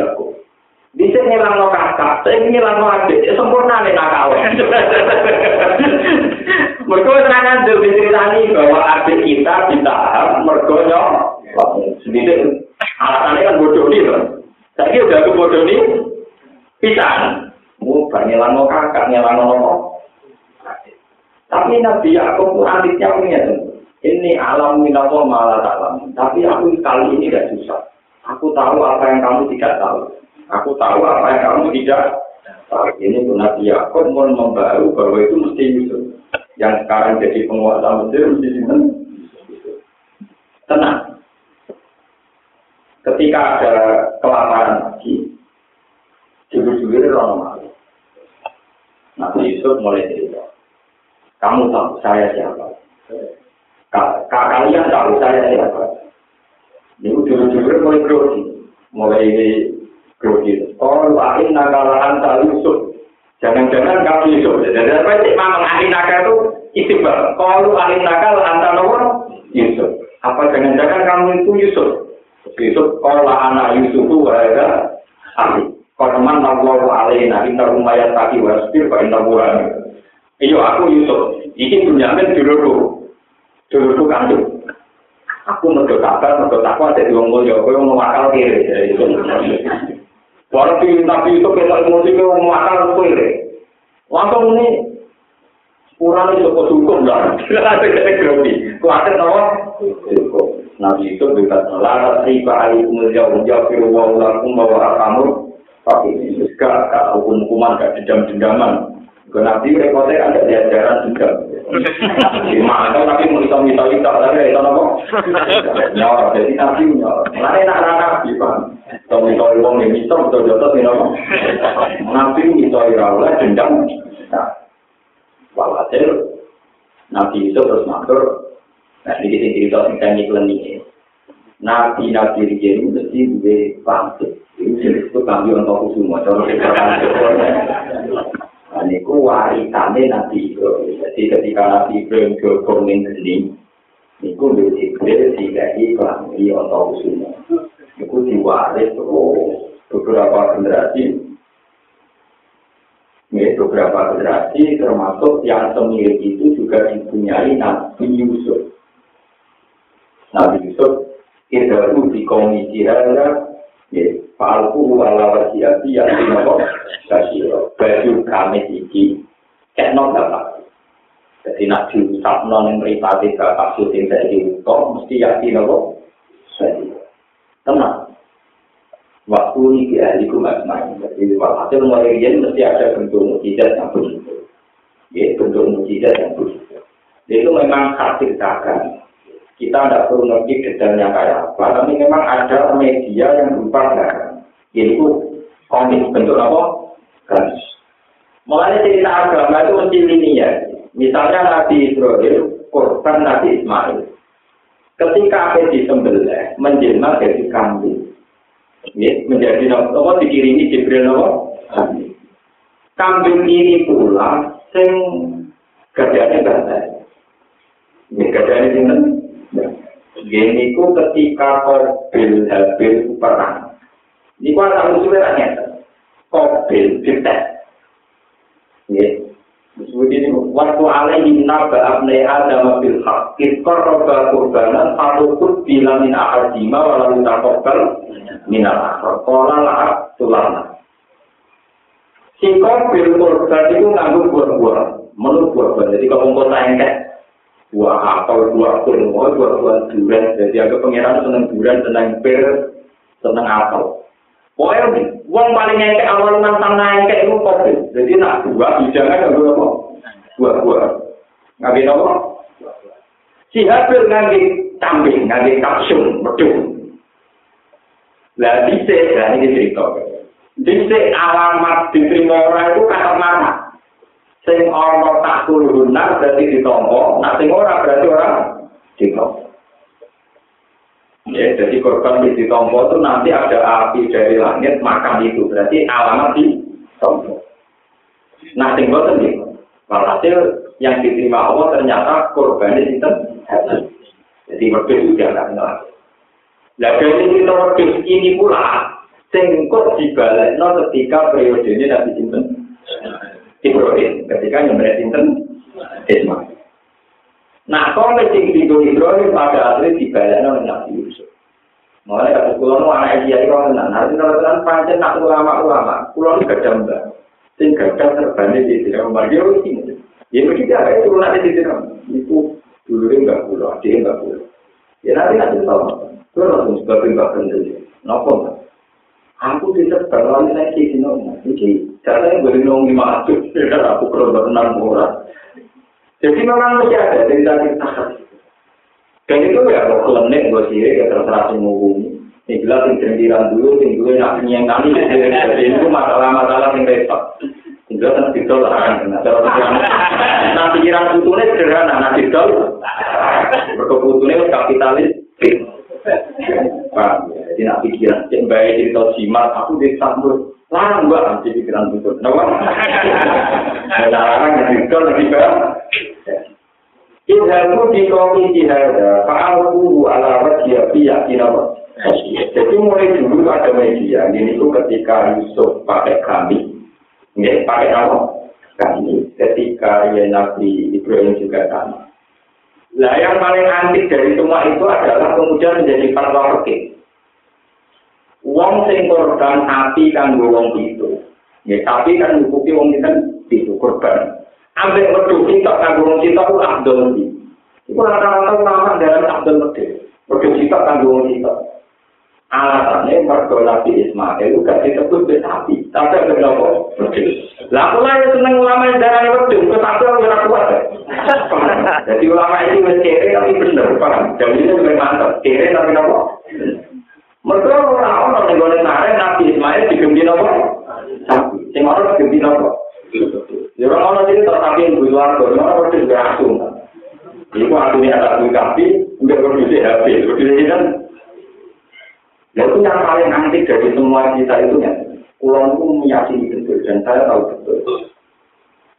Bisa ngilang no saya ngilang adik, sempurna nih nakal. Mereka serangan dari ceritani bahwa adik kita ditahan, mereka nyok. Sendiri, alasannya kan bodoh nih loh. Udah ke bodoh nih, pisan. Mau ngilang kakak, Tapi Nabi Yakub adiknya punya ini alam minawo malah alam. Tapi aku kali ini gak susah. Aku tahu apa yang kamu tidak tahu. Aku tahu apa yang kamu tidak tahu. Ini pun Nabi Yaakob mau membaru bahwa itu mesti Yusuf. Yang sekarang jadi penguasa Mesir mesti simpen. Tenang. Ketika ada kelaparan lagi, jujur-jujur orang malu. Nabi Yusuf mulai cerita. Kamu tahu saya siapa? Kalian tahu saya siapa? Ini jujur-jujur mulai grogi. Mulai grogi. Kalau akhir nakalan tak Yusuf. Jangan-jangan kamu Yusuf. Jadi apa sih memang akhir nakal itu istiqbal. Kalau akhir nakal antara nomor Yusuf. Apa jangan-jangan kamu itu Yusuf? Yusuf kalau anak Yusuf itu ada ahli. Kalau man Allah alaina inna rumayat tadi wasbir fa inna Iya aku Yusuf. Ini Bunyamin dulurku. Dulurku kandung. Aku mergo kabar, mergo takwa dadi wong mulya, kowe wong akal kiri. Baru di Nabi itu kita emosi ke wong akal kiri. Langsung ini kurang itu kok hukum lah. Ada kita grogi. Kuatir nawa? Nabi itu bukan melarang riba alaikum jauh jauh firu wa ulakum bawa kamu. Tapi ini juga hukum-hukuman gak dendam-dendaman. Nabi repotnya ada diajaran juga. Gimana tapi mau kita minta kita tapi itu apa? Nyawa jadi Nabi nyawa. Mana nak Nabi pak? Kalau minta uang ini bisa betul betul ini apa? Nabi minta irawlah dendam. Nah, walhasil Nabi itu terus matur. Nah ini kita cerita tentang ini. Nabi Nabi ini mesti dua pantut. Ini itu kami untuk semua. Kalau kita Dan itu warisannya Nabi Ibrahim. Jadi ketika Nabi Ibrahim jogong ning geni, itu Nabi Ibrahim dikai kelambi atau semua. Itu diwaris oh, beberapa generasi. Ya, beberapa generasi termasuk yang semilir itu juga dipunyai Nabi Yusuf. Nabi Yusuf tidak di komisi ya, Falku ala wasiati yang dinopo kasiro. Baju kami iki kena bapak. Jadi nak diusap non yang meripati bapak syuting saya diutok, mesti yakin nopo. Tenang. Waktu ini di ahliku main. Jadi walhasil mulai mesti ada bentuk mujizat yang begitu. Ya, bentuk mujizat yang begitu. Itu memang hak ciptakan. Kita tidak perlu ngerti detailnya kayak apa, tapi memang ada media yang berupa darah. Yaitu komik bentuk apa? Garis. Mulai cerita agama itu mesti linear. Misalnya Nabi Ibrahim, korban Nabi Ismail. Ketika apa disembelih, menjelma dari kambing. Ya, menjadi apa dikirimi Jibril apa? Kambing. Kambing ini pula sing gadanya gada. Ini sing Gini ku ketika Kobil Habil perang. Ini kok tak usulnya tak nyata. Kobil, dites. Ya. Disebut ini, waktu alaihi naba abnei adam bil haq, iskor roba kurbanan, patutut bila min ahadima, walau takokal minal akhir. Kola la'ab tulana. Si kobil kurban itu nganggur buah-buah. Menurut buah-buah. Jadi kalau mau tanya buah apel, buah kurma, buah-buah durian. Jadi agak pengiran seneng durian, seneng pir, seneng apel. Pokoknya uang paling ngekek awal nantang ngekek itu kopi. Jadi nak dua bijangan yang dua apa? Dua-dua. Ngapain apa? Si Habil nganggi kambing, nganggi kapsum, bedung. Lah bisa, lah ini cerita. Bisa alamat diterima orang itu kata mana? Sing ana tak kuluhunan berarti ditompo, nak sing ora berarti ora ditompo. Ya, jadi korban di ditompo itu nanti ada api dari langit makan itu, berarti alamat di tompo. Nah, sing boten nih, walhasil yang diterima Allah ternyata korban itu Jadi wedhus juga nggak kenal. Nah, dari kita wedhus ini pula, sing kok dibalekno ketika periode ini Nabi Sinten Ibrahim, ketika Sinten Ismail. Nah, kalau sing digo Ibrahim pada akhirnya dibalekno Nabi Yusuf. Mulai kata pulau nu anak dia itu orang nanti kalau tenan pancen nak ulama-ulama, pulau nu gak mbak, sing gak terbalik di sini, mbak dia ini. Ya begitu ada itu nanti di sini, itu dulu enggak pulau, dia enggak pulau. Ya nanti nanti tahu, itu langsung sebabin mbak pendiri, nopo Aku tidak terlalu saya di sini, jadi caranya boleh nongki masuk, aku perlu berenang murah. Jadi memang masih ada cerita cerita Dan itu ya kalau klenik gue sih ya terserah semua bumi. Ini jelas yang cendiran dulu, yang dulu yang yang kami jadi itu masalah-masalah yang repot. Tinggal kan didol lah nah pikiran, putune sederhana, nah didol, berkeputune kapitalis, Pak, jadi nak pikiran, cek baik cerita jimat, aku disambut, larang gua nanti pikiran putun, kenapa? Larang yang didol lagi kan? Ilhamu di kopi jihada, fa'alku ala wajah biya kinapa. Jadi mulai dulu ada media, ini itu ketika Yusuf pakai kami, nggak pakai apa? Kami, ketika ya Nabi Ibrahim juga kami. Nah yang paling antik dari semua itu adalah kemudian menjadi fatwa fikih. Wong sing korban api kan wong itu. Ya, tapi kan hukuki wong itu korban. Ambek wedhus kita kanggo wong kita ku abdul iki. Iku rata-rata ulama dalam abdul wedhus. Wedhus kita kanggo wong kita. Alasannya mergo Nabi Ismail itu gak disebut besapi, tapi ada kenapa? Lah aku lah seneng ulama yang darahnya wedhus, kok tapi aku ora kuat. Jadi ulama ini wis kere tapi bener, paham? Jadi ini lebih mantap, kere tapi nopo? Mergo ora ono ning gone Nabi Ismail digembi nopo? Sing ora digembi nopo? Ya orang orang ini tetapi yang luar biasa, orang orang juga asum. Iku asumnya ada asum kapi, enggak produksi HP. Produksi kan, ya itu yang paling antik dari semua kita itu ya. Pulau itu meyakini betul dan saya tahu betul.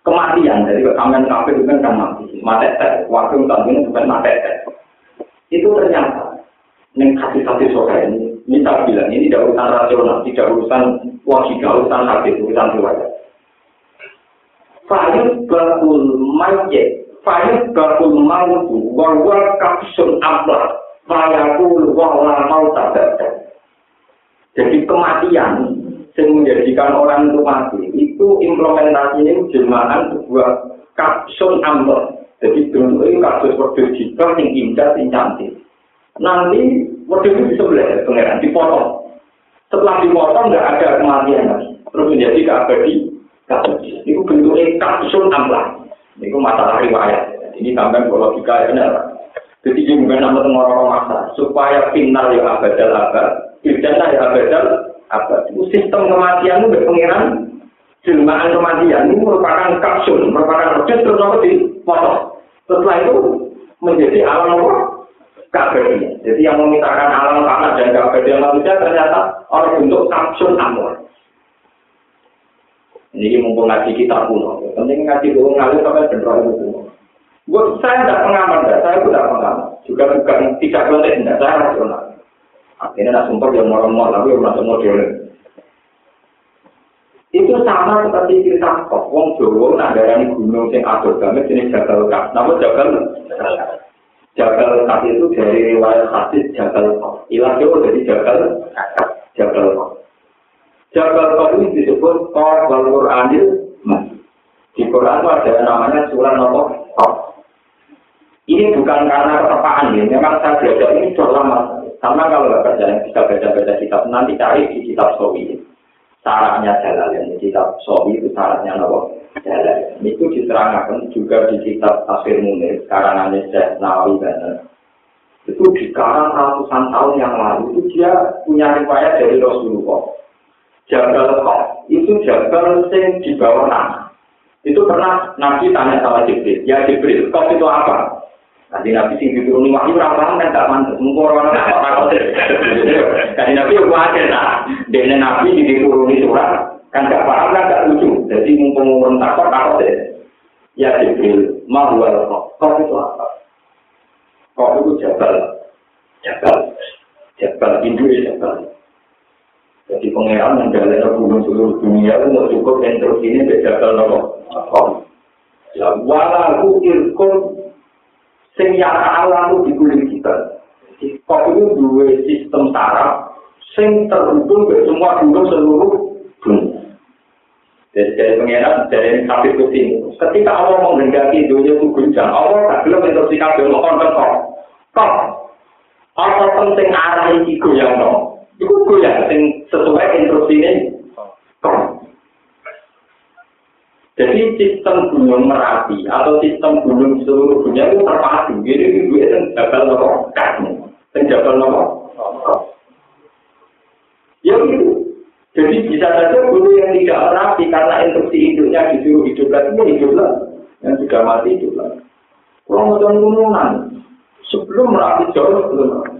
Kematian dari kekaman kafe kan mati, mati tes, waktu ini bukan mati. Itu ternyata yang kasih-kasih sore ini, ini saya bilang ini tidak urusan rasional, tidak urusan logika, urusan hati, urusan riwayat. Fayut bakul mayit, fayut bakul mautu, bahwa kapsun ablah, fayakul wala mau tabata. Jadi kematian yang menjadikan orang itu mati, itu implementasinya jemaah sebuah kapsun ambar. Jadi ini kasus wedus jika yang indah, yang cantik. Nanti wedus itu bisa belajar pengeran, dipotong. Setelah dipotong nggak ada kematian lagi. Terus menjadi keabadi Itu bentuknya kapsul amplah. Ini masalah riwayat. Ini tambah logika ya benar. Jadi ini bukan nama orang masa. Supaya final ya abadal abad. Bidana ya abadal abad. Itu sistem kematian itu berpengiran. Jelmaan kematian ini merupakan kapsul. Merupakan objek terus apa foto. Setelah itu menjadi alam apa? Kabel. Jadi yang memintakan alam panas dan kabel manusia ternyata orang bentuk kapsul amor. Ini mumpung ngaji kita kuno. Penting ngaji dulu ngalir sampai benar itu kuno. Gue saya tidak pengaman, enggak. saya tidak pengaman. Juga bukan tidak boleh, tidak saya rasional. Akhirnya nak sumpah yang mau-mau, tapi masuk model. Itu sama seperti cerita kok. Wong Jawa nagarani gunung sing adoh banget jenis Jabal Kak. Namun Jabal Jabal Kak itu dari riwayat hadis Jabal Kak. Ilah Jawa jadi Jabal Jabal Kak. Jabal Qadri disebut Qor wal Qur'anil Di Quran itu ada namanya surah nomor Ini bukan karena ketepaan ya, memang saya belajar ini sudah lama. Karena kalau nggak percaya bisa baca-baca kitab, nanti cari di kitab Sawi. Syaratnya jalan, kitab Sawi itu syaratnya nomor jalan. Itu diterangkan juga di kitab Tafsir Munir, karangannya Syekh Nawawi Banten. Itu di karang ratusan tahun yang lalu, itu dia punya riwayat dari Rasulullah. Jabal Kok itu jabal sing di bawah tanah. Itu pernah Nabi tanya sama Jibril, ya Jibril, kau itu apa? Nanti Nabi sing dituruni wahyu ora paham kan gak mantuk. Mengko ora ana apa. Kan Nabi yo kuwatir nah. Dene Nabi dituruni surat kan gak paham kan gak lucu. Jadi mumpung orang takut takut deh. Ya Jibril, mau wal kok itu apa? Kok itu jabal. Jabal. Jabal Hindu ya jabal. Jadi pengeran menjalani gunung seluruh dunia itu mau cukup yang terus ini jabal nopo. Ya walau irkun sing ya Allah itu dikuling kita. Kok itu dua sistem saraf sing terhubung ke semua gunung seluruh dunia. Jadi dari pengiran, dari kafir kuting. Ketika Allah menghendaki dunia itu guncang, Allah tak belum kafir, mau konten kok. Kok, apa penting arah ini goyang no? Itu goyang, sing sesuai instruksi ini. Kok. Jadi sistem gunung merapi atau sistem gunung seluruh dunia itu terpadu. Jadi itu itu jabal nopo kasmu, jabal nopo. Ya gitu. Jadi bisa saja gunung yang tidak merapi karena instruksi hidupnya disuruh hidup lagi, ya hidup lagi. Yang sudah mati hidup lagi. Kalau mau gunungan, sebelum merapi jauh sebelum merapi.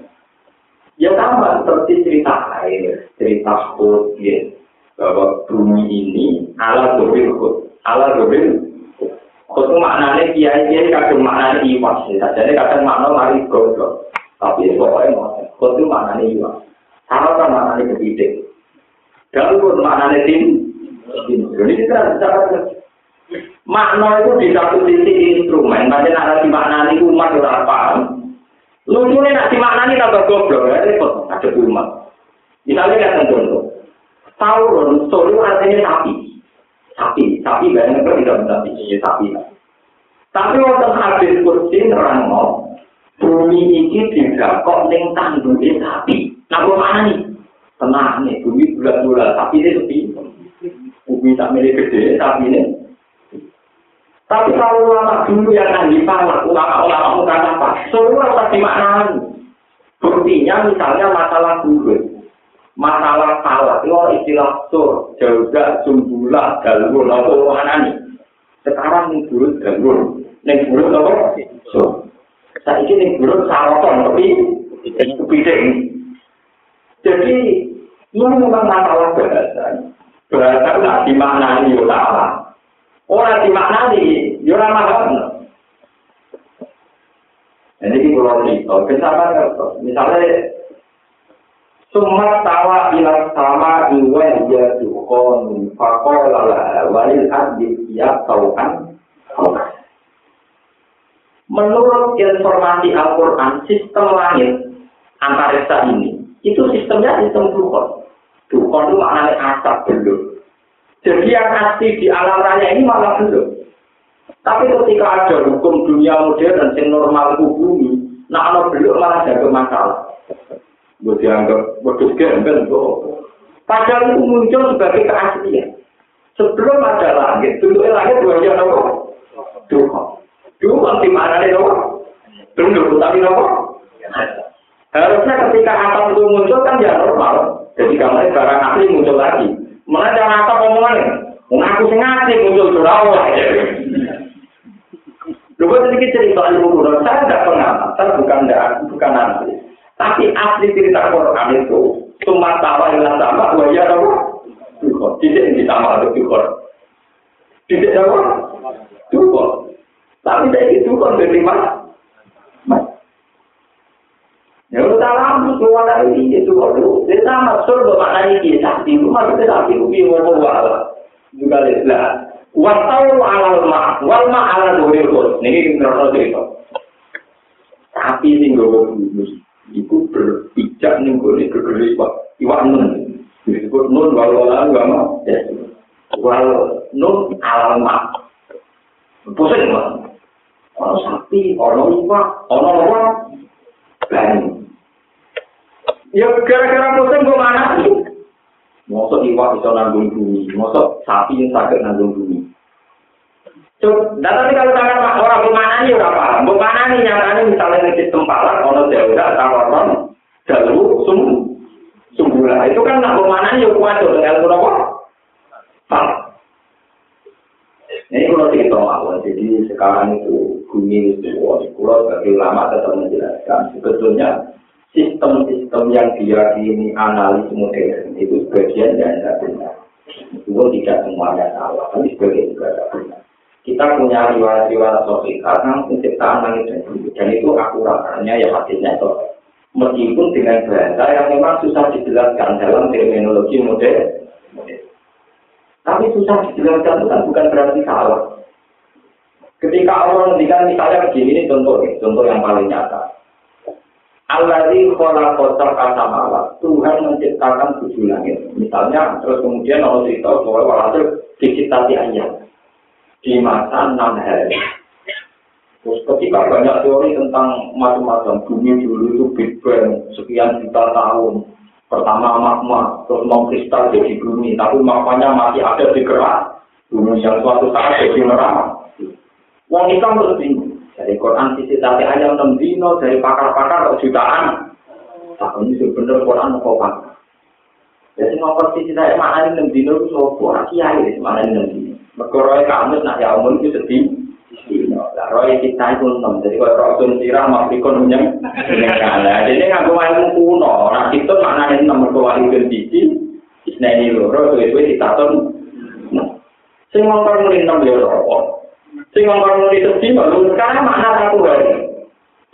Ya sama seperti cerita air, cerita hut, ya. bahwa bumi ini ala dobil hut, ala dobil hut itu maknanya kiai-kiai kadang maknanya iwa, ya. jadi kadang makna lari godok. Tapi ya, pokoknya mau, hut itu maknanya iwa. Kalau kan maknanya kebidik. Dan pun maknanya tim, jadi kita cara makna itu di satu sisi instrumen, tapi nanti maknanya umat orang paham. Lucunya nak dimaknani tambah goblok ya repot ada umat misalnya kan contoh Tauron, solo artinya sapi. sapi, sapi banyak kan tidak sapi, ya sapi. Tapi waktu habis kursi nerang bumi ini tidak kok neng tandurin sapi. Nah, mana nih? Tenang nih, bumi bulat-bulat, sapi ini sepi. Bumi tak milik gede, sapi ini. Tapi kalau ulama dulu yang ahli falak, ulama-ulama bukan apa, semua pasti maknanya. Buktinya misalnya masalah buruk. masalah salah itu istilah sur juga jumlah galur apa mana nih sekarang nih buruk galur nih buruk apa? Sur. Saya ini nih buruk saroton tapi kepiting. Jadi ini memang masalah bahasa. Bahasa nggak dimaknani ulama orang dimaknani ya orang mahal jadi kalau cerita, kenapa misalnya Sumat tawa ila sama iwa ya dukon fakola la walil adib ya taukan. Menurut informasi Al-Quran, sistem langit antariksa ini, itu sistemnya sistem dukon. Dukon itu maknanya asap belum. Jadi yang asli di alam raya ini malah belum. Tapi ketika ada hukum dunia modern yang normal bumi, nah kalau belum malah jaga masalah. gue dianggap wedus gembel padahal itu muncul sebagai keaslian. Sebelum ada langit dulu langit dua nopo dua dua di mana nih nopo belum tapi nopo harusnya ketika atap itu muncul kan ya normal. Jadi kamar barang asli muncul lagi mana jangan atap omongan mengaku sengaja muncul surau aja Lu sedikit cerita ilmu saya tidak pengamatan, bukan bukan nanti. Tapi asli cerita Quran itu cuma tawa dengan sama wajah apa? Tidak yang ditambah untuk dukor. Tidak apa? Dukor. Tapi saya itu kan dari mana? Ya udah lama semua dari ini itu kalau dia sama maknanya dia sakti itu maksudnya sakti dia mau wala juga lihat wasau alal ma wal ma ala dua ini terus cerita tapi sing gue iku berpijak ning gone gegere iwak iwak nun disebut nun walau lalu gama ya wal nun alamat pusing mah ono sapi ono iwak ono apa dan ya gara-gara pusing gue mana sih Mosok iwak bisa nanggung bumi, mosok sapi yang sakit nanggung bumi. Cuk, dan kalau sampai orang ini udah paham. Ini nyatanya misalnya di sistem palak, ono jauh tawaran, jalur, sum, sumbula. Itu kan nak bumana ini kuat tuh dengan apa? Palak. Ini kalau cerita mawon, jadi sekarang itu bumi itu, kalau sebagai ulama tetap menjelaskan, sebetulnya sistem-sistem yang diyakini analis modern itu sebagian yang tidak benar. Itu tidak semuanya salah, tapi sebagian juga tidak benar. Kita punya riwayat-riwayat sosial karena penciptaan langit dan bumi, dan itu akurat, ya hadisnya itu. Meskipun dengan bahasa yang memang susah dijelaskan dalam terminologi modern. Tapi susah dijelaskan itu kan bukan berarti salah. Ketika Allah menghentikan misalnya begini, ini contoh, contoh yang paling nyata. Alladzi khalaqata kasamawa. Tuhan menciptakan tujuh langit. Misalnya, terus kemudian Allah cerita bahwa walhasil diciptati ayat di masa enam hari. Terus ketika banyak teori tentang macam-macam bumi dulu itu Big Bang sekian juta tahun, Pertama magma, terus mau kristal jadi bumi, tapi magmanya masih ada di gerak. Bumi yang suatu saat jadi neraka. Wong Islam terus bingung. Dari Quran sisi tadi ayam enam dino, dari pakar-pakar jutaan. Tapi ini sebenarnya Quran kok pakar. Jadi ngomong sisi saya mana ini enam dino itu sopo, kiai mana ini enam dino. Mereka kamu nak ya umum itu sedih. Lah roy kita itu enam, jadi kalau rasul sirah makrikon menyang menyang Jadi nggak gue ilmu kuno, nah itu maknanya enam berkuah itu biji, isna ini loro, itu itu kita tuh. Sing ngomong mulai enam dia rokok, sing ngomong mulai sedih sekarang makna satu hari.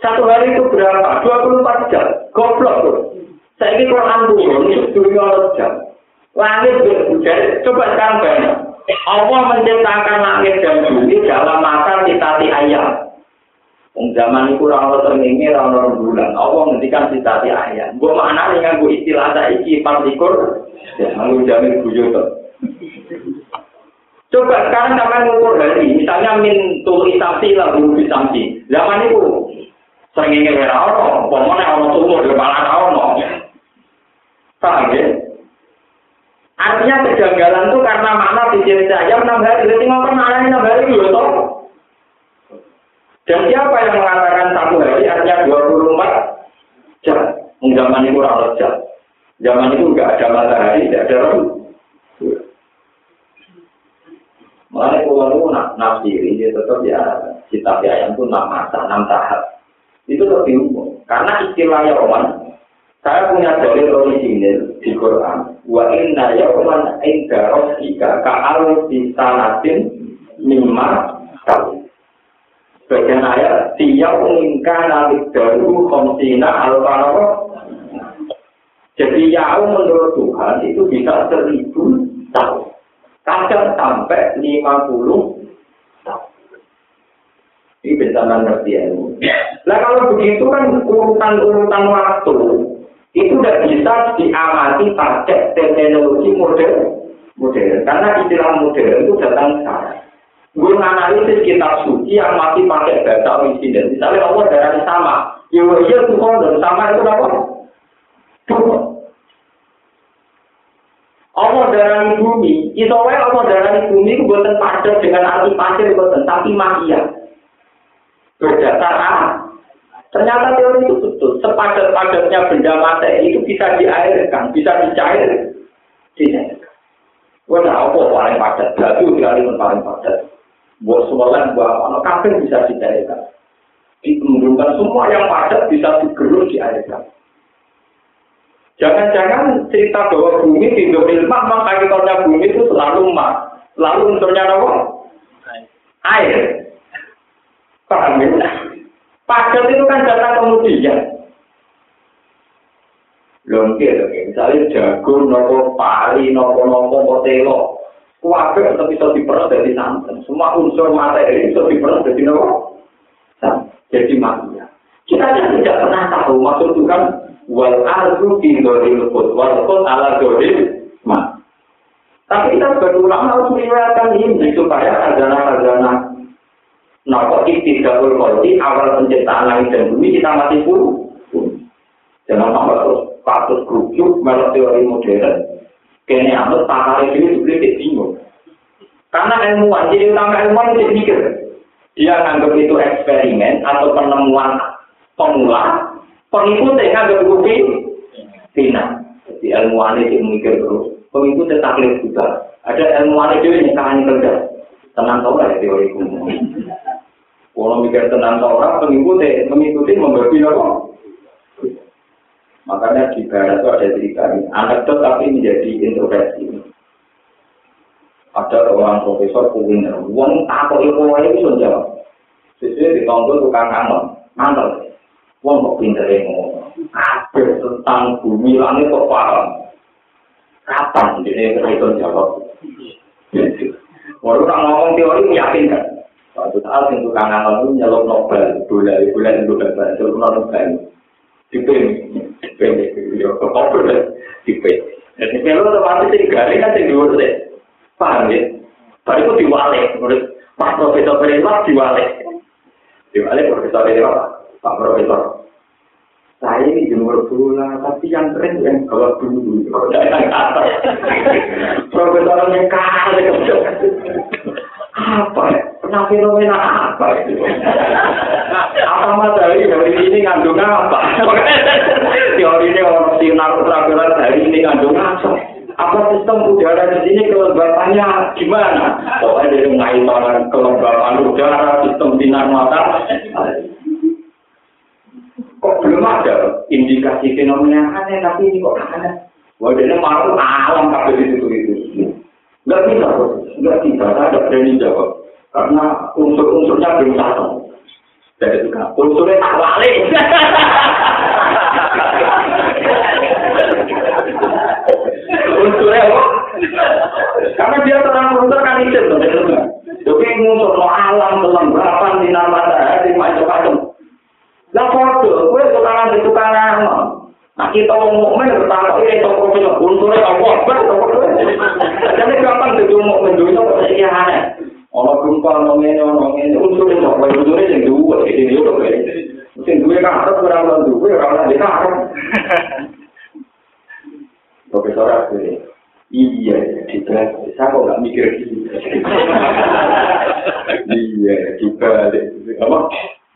Satu hari itu berapa? 24 jam. Goblok tuh. Saya ini Quran turun, itu dunia jam. Langit berhujan, coba sekarang banyak. Allah menciptakan langit dan bumi dalam masa citati ayam. Wong zaman itu orang terngenge orang bulan. Allah ngendikan citati ayam. Gue mana dengan gue istilah saiki partikur. Ya, jamin bujo Coba sekarang sampai ngukur hari, misalnya min tuli samsi lah bulu samsi. Zaman itu sering ingin orang, pokoknya orang tumbuh di kepala orang. Paham ya? Artinya kejanggalan itu karena makna di ayam enam hari. Jadi ngomong maknanya enam hari dulu toh. Dan siapa yang mengatakan satu hari artinya 24 jam? Zaman itu kurang jam. Zaman itu enggak ada matahari, tidak ada rambut. Makanya kalau itu nak nafsiri, dia tetap ya cita ayam itu enam masa, enam tahap. Itu lebih umum. Karena istilahnya Roman, saya punya dalil orisinil di Quran. Wa inna yawman inda rabbika ka'al di sanatin mimma kali. Bagian ayat, tiap ingka nalik daru komsina al Jadi yau menurut Tuhan itu bisa seribu tahun. Kadang sampai lima puluh tahun. Ini bisa ngerti ya. Nah kalau begitu kan urutan-urutan waktu itu tidak bisa diamati pakai teknologi modern. modern. Karena istilah modern itu datang sekarang. Gue menganalisis kitab suci yang masih pakai bahasa orisinal. Misalnya Allah dari sama. Ya iya Tuhan sama itu apa? Tuhan. Allah dari bumi, itu Allah dari bumi itu buatan padat dengan arti pasir buatan, tapi magia. Berdasar Ternyata teori itu betul. Sepadat-padatnya benda mati itu bisa diairkan, bisa dicair. Dicairkan. Wah, apa paling padat? Batu pun paling padat. Buat semuanya, buat apa? Kafe bisa dicairkan. Menunjukkan semua yang padat bisa digerus diairkan. Jangan-jangan cerita bahwa bumi tidak ilmah, maka hakikatnya bumi itu selalu emas. Selalu unsurnya apa? Air. Paham ya? Padat itu kan datang kemudian. Longke, misalnya jagung, nopo pari, nopo nopo potelo, kuabe tetap bisa diperas dari santan. Semua unsur materi bisa diperas dari nopo. Jadi manusia. Kita tidak pernah tahu maksud Tuhan wal ardu dzalil qut wal qut ala dzalil ma. Tapi kita sebagai ulama harus meriwayatkan ini supaya sarjana-sarjana Nopo ibtidaul kolti awal penciptaan langit dan bumi kita masih puluh. Jangan sampai terus patut kerucut melok teori modern. Kayaknya anut pakar ini sedikit bingung. Karena ilmuwan, jadi utama ilmuwan itu mikir. Dia nganggap itu eksperimen atau penemuan pemula, pengikutnya nganggap bukti Tina. Jadi ilmuwan itu mikir terus. Pengikutnya taklid juga. Ada ilmuwan itu yang tangan kerja. tenang tau lah teori kuno. Kalau mikir tenang tau orang, mengikuti, mengikuti membagi apa? Makanya di barat itu ada cerita ini. Anekdot tapi menjadi introversi. Ada seorang profesor kuliner. Uang takut itu itu sudah jawab. Sesuai ditonton tukang kangen. Mantel. Uang kok pinter yang Kabeh tentang bumi langit kok paham. Kapan dia itu jawab? Baru tak ngomong teori meyakinkan. Suatu saat yang tukang kangen itu nyelok Nobel. Bulan, bulan, bulan, bulan. Nyelok Nobel. Dipilih. pendek yo kok apa deh tipe jadi kalau otomatis sing garing kan sing dhuwur deh paham ya Pak itu diwale, menurut Pak Profesor Perewa diwale. Diwale Profesor Perewa, Pak Profesor. Saya ini jemur bola, tapi yang keren yang kalau dulu, yang. Profesor yang kaya, apa ya? Pernah fenomena apa itu? apa matahari dari ini ngandung apa? Teori ini orang sinar ultraviolet dari ini ngandung apa? Apa sistem udara di sini kelembapannya gimana? Pokoknya dari ngaitan kelembapan udara, sistem sinar mata. Kok belum ada indikasi fenomena aneh, tapi ini kok? Wah, ini malu alam kabel itu itu. Enggak bisa, enggak bisa, saya ada berani jawab. Karena unsur-unsurnya belum satu. Jadi itu kan, unsurnya tak wali. unsurnya apa? Karena dia terang unsur kan itu. Jadi unsur alam, kelembapan, sinar matahari, macam-macam. Lah foto, gue tukaran di tukaran. Nah kita wong mukmin bertakwa ini toko itu unsurnya apa? Betul, Jadi gampang jadi mukmin dulu kok saya aneh. Ono gempa ono ngene ono ngene unsur itu apa unsur sing duwe iki yo kok. Sing duwe kan arep ora ono duwe ora ono dina arep. Profesor Asri. Iya, kita saya kok nggak mikir gitu. Iya, kita apa?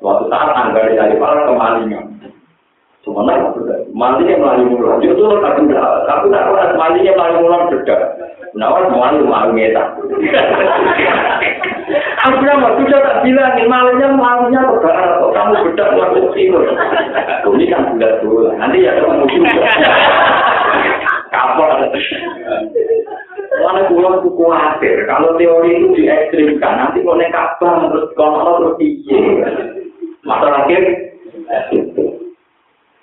Suatu saat anggaran dari pala kemalingan. Semuanya mandinya melalui mulut. Itu tuh tak kenal. Tapi tak pernah mandinya melalui mulut beda. Nawar melalui malu ngeta. Aku bilang, sudah tak bilang, malunya malunya ke barat. Kok kamu beda melalui timur? Ini kan bulat dulu. Nanti ya ketemu juga. Kapal. Mana pulau itu khawatir. Kalau teori itu diekstrimkan, nanti kalau naik kapal, terus kalau terus iya. Masalah akhir,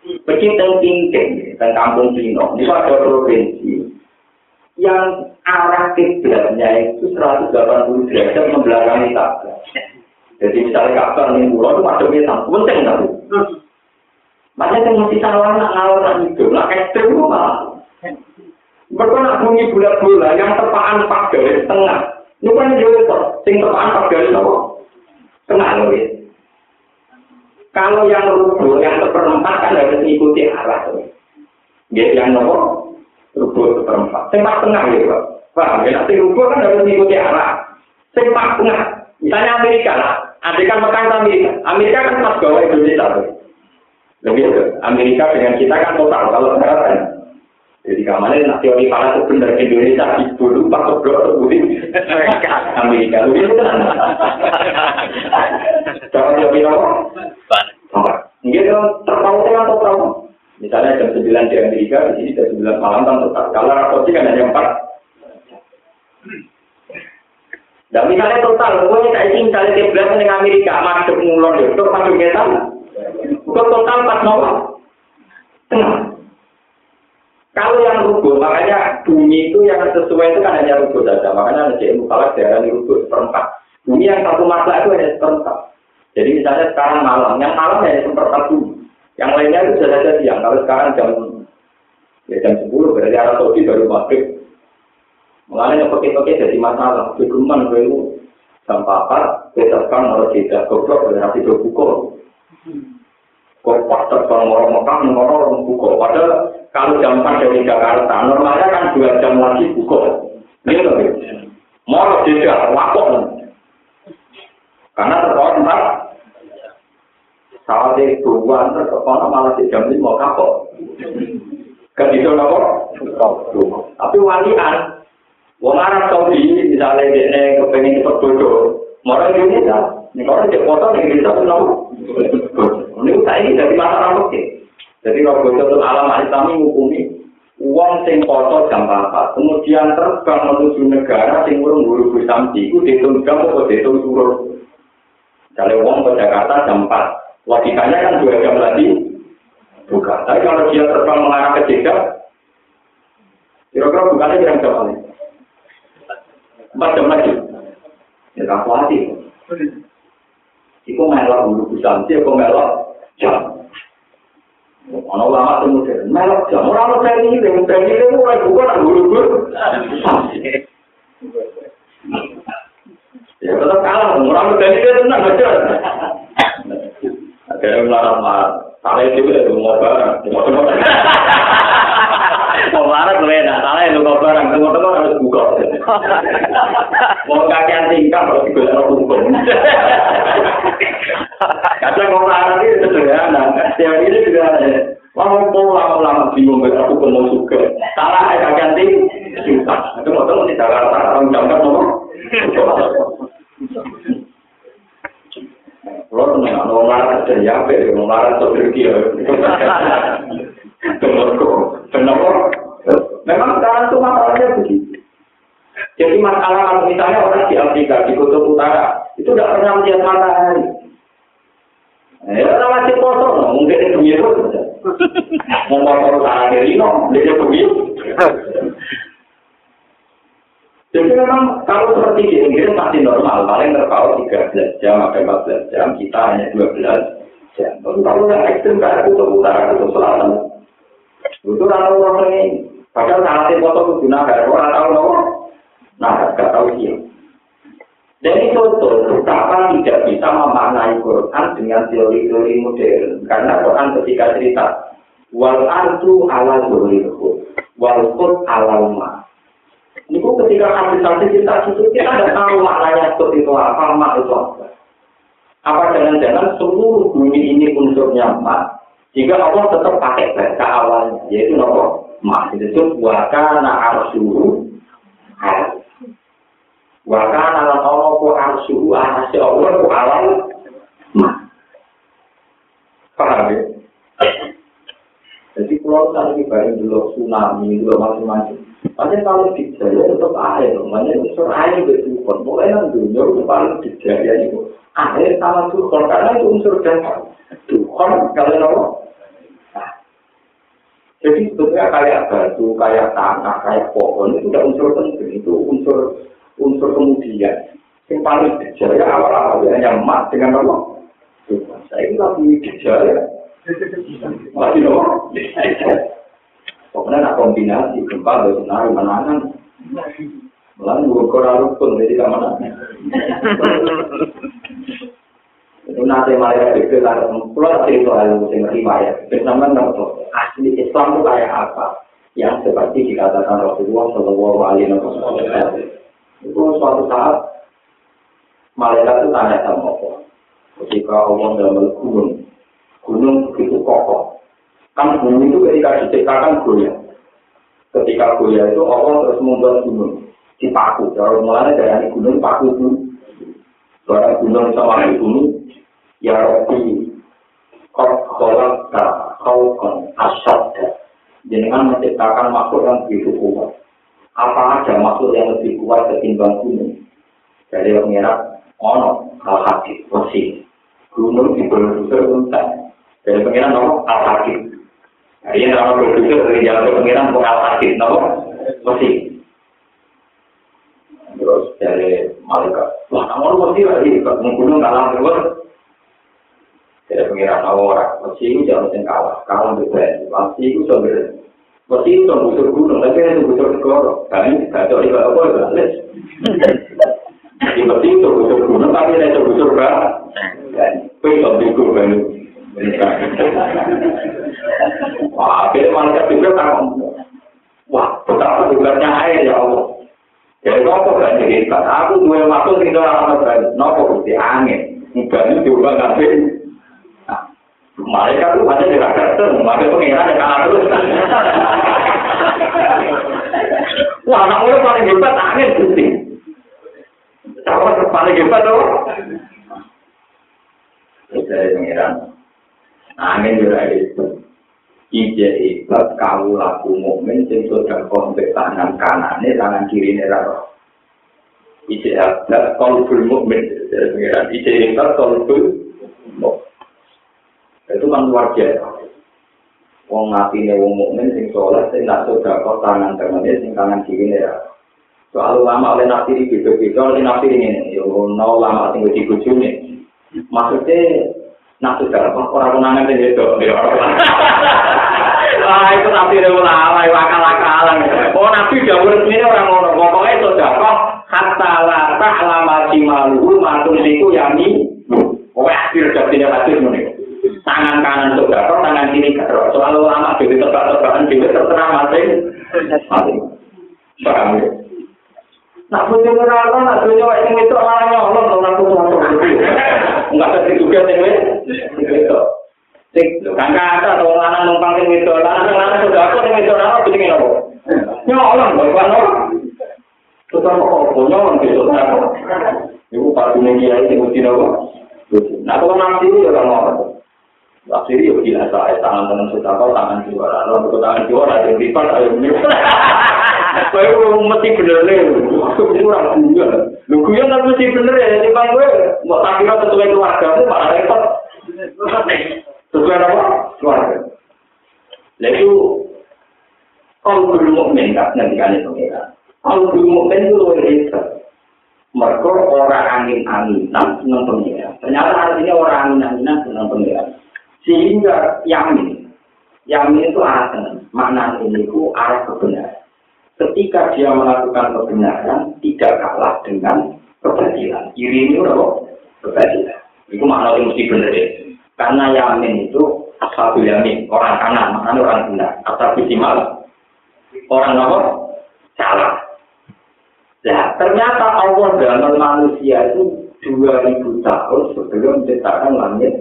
Begitu tingking dan kampung Cino, di ada provinsi yang arah kiblatnya itu 180 derajat membelakangi Ka'bah. Jadi misalnya Ka'bah ini pulau itu masuknya sama penting tapi. Makanya yang mesti salah nak ngawur itu, nak ekstrim itu malah. Mereka nak bunyi bulat-bulat yang tepaan pak garis tengah. Ini kan juga sing tepaan pak garis apa? Tengah loh Kalau yang rubuh, yang seperempat kan harus mengikuti arah. Ya, yang nomor rubuh seperempat. Tempat tengah ya, Pak. Paham ya? Nanti rubuh kan harus mengikuti arah. Tempat tengah. Misalnya Amerika lah. Kan Amerika. Amerika kan pas bawah Indonesia. Lebih. Amerika dengan kita kan total. Kalau sekarang kan. Jadi kamarnya nak teori kalah tuh bener Indonesia ibu lu pak keblok kemudian Amerika lu itu kan. Jangan jadi apa? Apa? Mungkin kalau tertawa kan atau. Kan misalnya jam sembilan di Amerika di sini jam sembilan malam kan total. Kalau rapotnya kan hanya empat. Dan misalnya total, pokoknya saya sih misalnya dia bilang dengan Amerika masuk mulon ya, itu masuk metal, total empat nol. Tengah. Kalau yang rubuh, makanya bumi itu yang sesuai itu kan hanya rubuh saja. Makanya ada ilmu falak daerah rubuh seperempat. Bumi yang satu masa itu hanya seperempat. Jadi misalnya sekarang malam, yang malam hanya seperempat bumi. Yang lainnya itu sudah saja siang. Kalau sekarang jam ya jam 10, berarti arah Saudi baru maghrib. Mengenai yang pakai-pakai jadi masalah. Keguman itu jam papat, besokkan mau tidak goblok, berarti itu pukul. Kok pas terbang orang Mekah, orang orang pukul. Padahal kalau jam 4 dari Jakarta, normalnya kan dua jam lagi pukul. Ini loh, mau tidak, waktu. Karena tempat, saat itu buan terkawal malah di jam 5 kapok. Kan itu nopo? Tapi walian, Wong Arab Saudi misalnya dia kepengen cepat bodoh, mau di Indonesia, ini kalau dia foto di Indonesia. Ini saya ini dari masa rambut Jadi kalau itu alam Islam menghukumi uang sing foto jam apa, kemudian terbang menuju negara sing urung guru busamti, itu dihitung jam atau dihitung turun. Misalnya uang ke Jakarta jam 4, logikanya kan dua jam lagi buka. Tapi kalau dia terbang mengarah ke Jeddah, kira-kira bukannya jam berapa empat jam lagi. Ya tak hati. Iku melok dulu busanti, aku melok jam. Ono lama kemudian melok jam. Orang lo dari ini, dari ini mulai buka tak buru-buru. Ya tetap kalah, orang lo dari ini tenang aja. Akhirnya melarat-melarat. Salah itu ya, mau barang. Mau marah gue enak, salah itu kok barang, tengok-tengok harus buka. Mau kakean tingkah harus digosok hukum. Kadang mau marah ini sederhana, yang ini juga ada. Mau mau lama-lama bingung gak aku mau suka. Salah ya kakean tingkah. Itu mau tengok di Jakarta, orang jangka nomor. Kalau tenang, mau marah dari apa ya, mau marah dari dia. Tengok, kenapa? Memang sekarang itu masalahnya begitu. Jadi masalah kalau misalnya orang di Afrika, di Kutub Utara, itu tidak pernah melihat matahari. Ya, orang masih kosong, mungkin itu begitu. Mau kotor tanah dari no, dia. Jadi memang kalau seperti di Inggris masih normal, paling terpaut 13 jam atau 14 jam, kita hanya 12 jam. Tapi kalau yang ekstrim kayak Kutub Utara, Kutub Selatan, itu orang-orang ini. Padahal saat itu foto itu naga, orang tahu nah gak tahu dia. Itu tuh betapa tidak bisa memaknai Quran dengan teori-teori modern. Karena Quran ketika cerita wal ardu ala zuhrihu wal qud ala ma. Ini ketika hadis-hadis kita itu kita tidak tahu maknanya seperti itu apa, mak itu apa. Apa jangan-jangan seluruh bumi ini unsurnya mak, jika Allah tetap pakai bahasa awalnya, yaitu nopo mak disebut wakana arsuhu wakana lan ono ku arsuhu anase Allah ku alam mak paham ya? Jadi kalau tadi bareng dulu tsunami dulu macam-macam. Makanya kalau di Jaya tetap air, makanya unsur air itu Tuhan. Mulai yang dunia itu paling di Jaya itu air sama Tuhan, karena itu unsur dasar. Tuhan kalau apa? Jadi sebetulnya kayak batu, kayak tanah, kayak pohon itu tidak unsur penting, itu unsur unsur kemudian. Yang paling gejala awal-awal hanya emas dengan apa? Saya ini lagi gejala. Lagi apa? Pokoknya ada kombinasi gempa dan tsunami menangan. Lalu gue kurang rukun jadi ke mana? Itu nanti malah itu kan pulau cerita soal musim riwayat. Bersama tahu asli Islam itu kayak apa? Yang seperti dikatakan Rasulullah Shallallahu Alaihi Wasallam. Itu suatu saat malaikat itu tanya sama Allah. Ketika Allah dalam gunung, gunung begitu kokoh. Kan gunung itu ketika diciptakan goyah. Ketika goyah itu Allah terus membuat gunung dipaku. Kalau mulanya dari gunung paku itu, suara gunung sama gunung Ya Rabbi, kolak kau kon asad. Jangan menciptakan makhluk yang begitu kuat. Apa ada makhluk yang lebih kuat ketimbang gunung? Dari pengirat, ono al hakim masih gunung di produser untan. Dari pengirat ono al hakim. Jadi yang nama produser dari jalan pengirat bukan al hakim, nopo masih. Terus dari malaikat, wah kamu mesti lagi, gunung kalah terus. Jadi pengiran orang, mesti itu jangan kalah, kalah berani, mesti itu sambil Mesti itu butuh gunung, tapi itu butuh negara. Kami tidak tahu apa apa balik. Jadi mesti itu butuh coba. Kowe iso bego kan. Wah, akhirnya malaikat juga kan Wah, betapa hebatnya air ya Allah. Ya nopo gak jadi hebat. Aku dua waktu tinggal alam berani. Nopo bukti angin. Banyu juga nggak Malaikat itu hanya diragam, makanya pengiran yang kalah terus. Wah, anak muda paling hebat angin bukti. Siapa paling hebat tuh? Saya pengiran. Angin juga itu. Ije hebat kamu laku mukmin sing sudah kontak tangan kanannya, tangan kiri ini raro. Ije hebat kolbul mukmin. Ije hebat kolbul mukmin. Itu kan luar biasa. Wong ngatine wong mukmin sing soleh sing nak sudah kok tangan tangannya sing tangan kiri ini raro. Soal ulama oleh nafsiri gitu-gitu, oleh nafsiri ini, yo no lama tinggal di bujuni. Maksudnya Nah, sudah apa? Orang menangan ini itu. Wah, itu nabi dari ulama, itu akal-akalan. Oh, nabi jauh resmi orang ngomong. Pokoknya itu sudah kok. Hatta lata alama jimaluhu matung siku yami. Pokoknya akhir jadinya hadis ini. Tangan kanan sudah kok, tangan kiri karo. Soal ulama, jadi tebak-tebakan, jadi terserah masing. Masing. Paham ya? Nak punya neraka, nak punya wajah itu orang nyolong, orang tuh Enggak ada juga sih, itu. Sing kan kata to lanang numpang sing wedok, lanang lanang sudah aku sing wedok ana bikin apa? Nyolong kok kan ora. Tukang kok nyolong gitu kan. Ibu pak dunia dia sing mesti nopo. Nah kalau nanti ya ora ngono. Akhirnya ya gila saya tangan tangan sudah kau tangan juara, lalu tangan juara yang lipat ayo Kowe mesti bener nih, kurang juga. Lu kuyon kan mesti bener ya, jadi bang gue mau tak kira sesuai keluarga tuh malah repot. Sesuai apa? Keluarga. Lalu kalau belum mukmin kan nanti kan itu. Kalau belum mukmin itu luar biasa. Mereka orang angin-anginan senang pengira. Ternyata artinya orang angin-anginan senang pengira. Sehingga yamin, yamin itu arah Makna ini itu arah kebenaran. ketika dia melakukan kebenaran tidak kalah dengan kebatilan. Iri ini apa? Kebatilan. Itu makna yang mesti benar ya. Karena yamin itu asal yamin, orang kanan, maknanya orang benar. Asal simal, orang apa? Salah. Nah, ternyata Allah dalam manusia itu 2000 tahun sebelum menciptakan langit.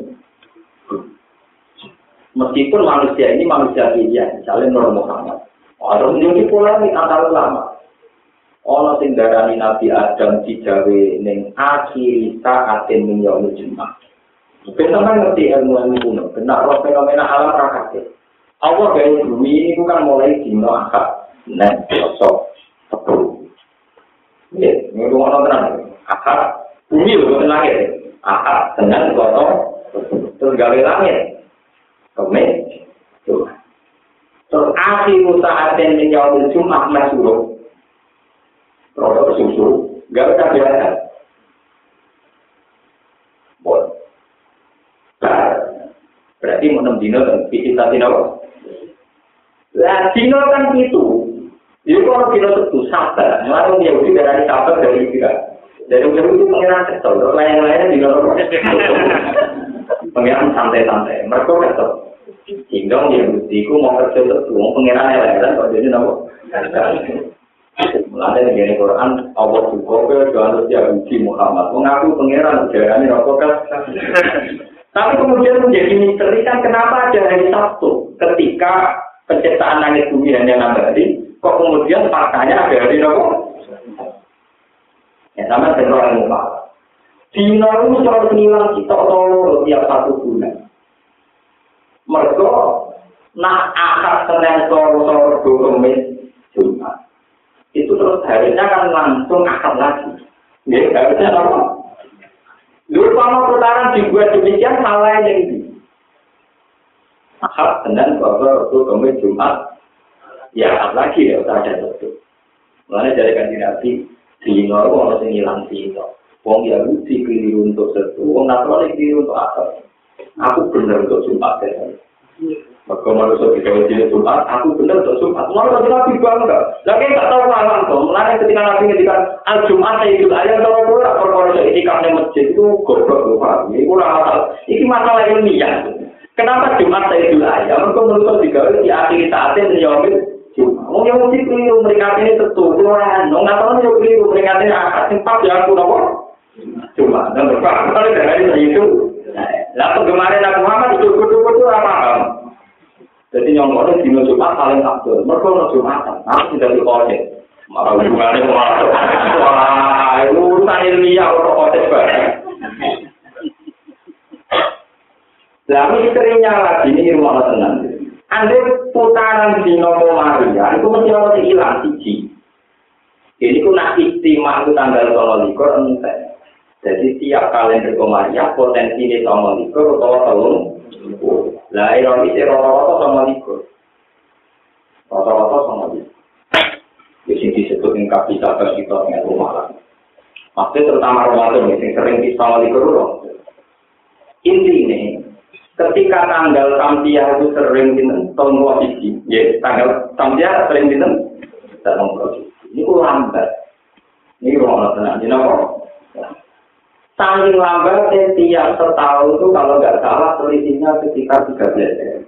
Meskipun manusia ini manusia pilihan, misalnya Nur Muhammad. Ada menjadi polemik antar ulama. Ono sing darani Nabi Adam dijawe ning akhir min yaumil jumat. Mungkin sampean ngerti ilmu ilmu kuno, benar roh fenomena alam rakate. Allah gawe bumi ini bukan mulai dino akad, nek sosok sepuluh. Ya, ini rumah tenang. Akad, bumi itu langit. Akad, dengan gotong, terus gawe langit. Tuhan. Terus akhiru saatin min yaumil Jumat masyhur. Terus susu, enggak usah biasa. Bon. Berarti mau enam dino dan bikin tadi nawa. Lah dino kan itu. Jadi kalau dino itu sabar, lalu dia udah dari sabar dari kita. Dari ujung itu pengiran kesel, lain-lain dino. Pengiran santai-santai, mereka kesel. Sehingga yang buktiku mau kerja itu, mau pengiran elemen, kok jadi nopo. Mulanya negara Quran, Allah juga ke jangan setiap Muhammad. Mengaku pengiran, ujaranya nopo kan. Tapi kemudian menjadi misteri kan kenapa ada hari Sabtu ketika penciptaan langit bumi hanya enam hari, kok kemudian faktanya ada hari nopo? Ya sama dengan orang muka. Dino itu selalu ngilang kita tolong tiap satu bulan. Mereka nak akad senin sore-sore dua Jumat. Itu terus harinya kan langsung akad lagi. Ya, harusnya apa? Dulu kalau putaran dibuat demikian salah yang ini. Akad senin sore dua Jumat. Ya, akad lagi ya, usah ada itu. Mulanya dari kan nabi di Norwegia orang yang hilang sih itu. Wong Yahudi keliru untuk satu, wong Nasrani keliru untuk apa? Aku benar untuk Jumat ya. Maka manusia kita uji Jumat, aku benar untuk Jumat. Malah tadi Nabi bangga. Lagi nggak tahu malam tuh. Mulai ketika Nabi ngendikan Al Jumat itu ayat tahu pula perkara kalau itikaf di masjid itu goblok loh Pak. Ini masalah. Ini masalah ilmiah. Kenapa Jumat saya dulu aja? Mereka menurut juga di akhir saatnya menjawab Jumat. Mau yang mesti keliru mereka ini tentu. Orang nggak tahu yang keliru mereka ini akad simpat ya aku nopo. Jumat. Dan berapa kali dari itu. Lalu kemarin aku Muhammad itu kudu-kudu apa? Jadi yang mau di Jumat paling abdul. Mereka mau Jumatan. Harus tidak dikolek. Malah hubungannya masuk. Wah, urusan ilmiah atau kotes bareng. Lalu istrinya lagi ini rumah tenang. Anda putaran di nomor Maria itu mesti harus hilang siji. Ini ku nak istimewa itu tanggal tolong likur entek. Jadi tiap kalender Maria potensi ini tolong likur atau tolong. Lah ironis rata-rata sama likur. Rata-rata sama likur. di sini disebut yang kapital kita dengan rumah. Maksudnya terutama Ramadan yang sering di kerurung. Inti ini, ketika tanggal Tampiah itu sering di tahun posisi, ya tanggal Tampiah sering di tahun posisi. Ini lambat. Ini rumah tenang. Ini apa? Saking lambat tiap setahun itu kalau nggak salah selisihnya sekitar 13 hari.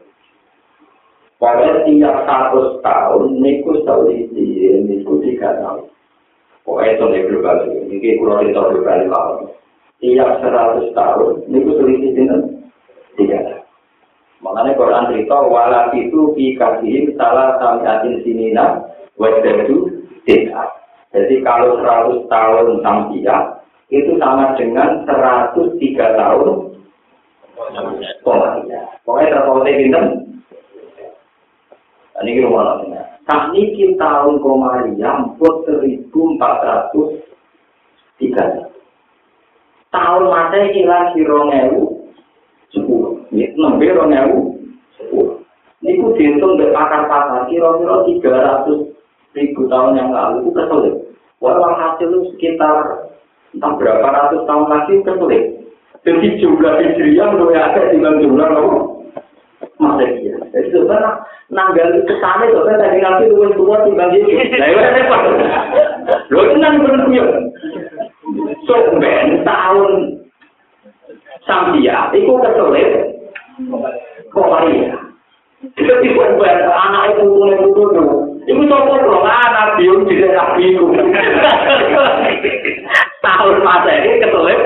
Pokoknya tiap satu tahun, niku selisih, niku tiga tahun. Pokoknya itu nih global ini, ini kurang itu global lawan. Tiap seratus tahun, niku selisih dengan tiga. Makanya Quran cerita, walat itu dikasih salah samiatin sinina, wajadu tidak. Jadi kalau seratus tahun sampai itu sama dengan 103 tahun pengadilan. Pokoknya terpautnya pinter. Ini kira malamnya. Saat ini tahun Komariam buat 1400 tahun mata hilang si rongewu sepuluh iya, enam b rongewu sepuluh ini ku dihitung dari pakar-pakar kira-kira tiga ratus ribu tahun yang lalu ku kesel ya walhasil sekitar entah berapa ratus tahun lagi kesulit. Jadi jumlah hijriah lebih ada dengan jumlah Masehi. Jadi sebenarnya nanggal kesana itu kan tadi nanti lu tua timbang dia. Nah itu kan repot. Lo tenang berdua. So ben tahun Sambia, itu kesulit. Korea. Itu tiba anak itu punya putu tuh. Iku sopo dong anak biung di daerah biung. Tahun masa ini kesulit.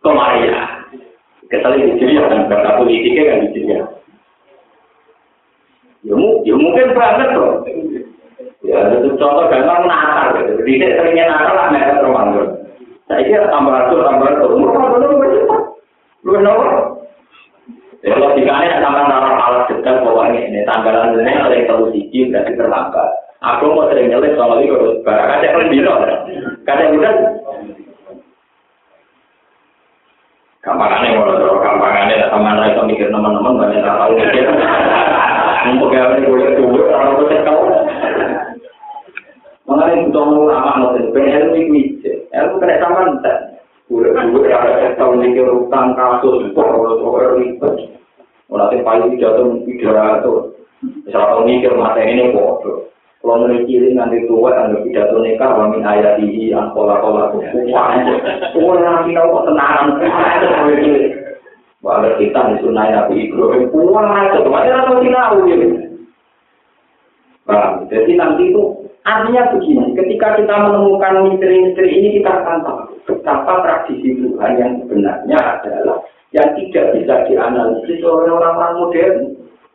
Korea. Kecuali di sini kan kata politiknya kan di sini. Ya, ya mungkin banget loh. Ya, itu contoh gampang nakal gitu. Jadi saya seringnya nakal lah mereka Ramadan. Saya kira tambah ratus, tambah ratus. Umur lebih cepat. Lu kenapa? Ya, logikanya sama nalar alat detail pokoknya ini tanggalan ini ada yang terlalu siji berarti terlambat. Aku mau sering nyelip sama itu, barang ada yang lebih Kadang udah Gampangannya kalau terlalu gampangannya, sama anak itu mikir teman-teman banyak tak tahu mikir. Untuk yang ini boleh tunggu, orang itu tahu. Mengenai butuh lama nanti, pengen ilmu itu, ilmu kena sama nanti. Gue ada tahu mikir utang kasus, kalau soal ribet. Nanti paling jatuh pidato, misalnya mikir mata ini bodoh. Kalau memiliki nanti tua dan pidato nikah, kami ayat di angkola kola wah, tua nanti kau kok tenang, Walau kita di sunnah Nabi Ibrahim, wah, itu apa sih tahu gitu. Jadi nanti itu artinya begini, ketika kita menemukan misteri-misteri ini kita akan tahu betapa tradisi Tuhan yang sebenarnya adalah yang tidak bisa dianalisis oleh orang-orang modern.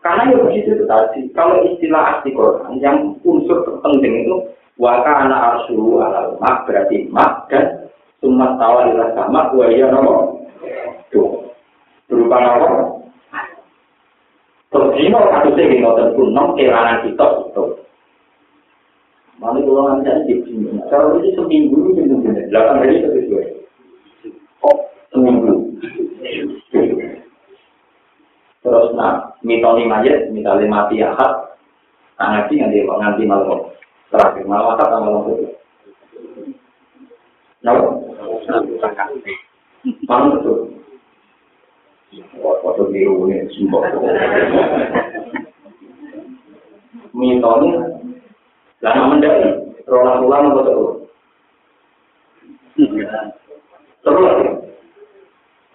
Karena ya begitu itu tadi. Kalau istilah asli Quran yang unsur terpenting itu waka anak arsu alal mak berarti mak dan sumat tawa adalah sama dua ya nomor tuh berupa nomor terus ini sih mau tentu nom kerangan kita itu mana kalau nanti di sini kalau ini seminggu ini mungkin. Delapan hari sesuai terus nak mitoni mayat misalnya mati akad nah ngaji nganti nganti malam terakhir malam akad sama malam itu Napa? Malam betul. Waktu biru ini sumpah. Mitoni lama mendali, rola pulang betul. Terus.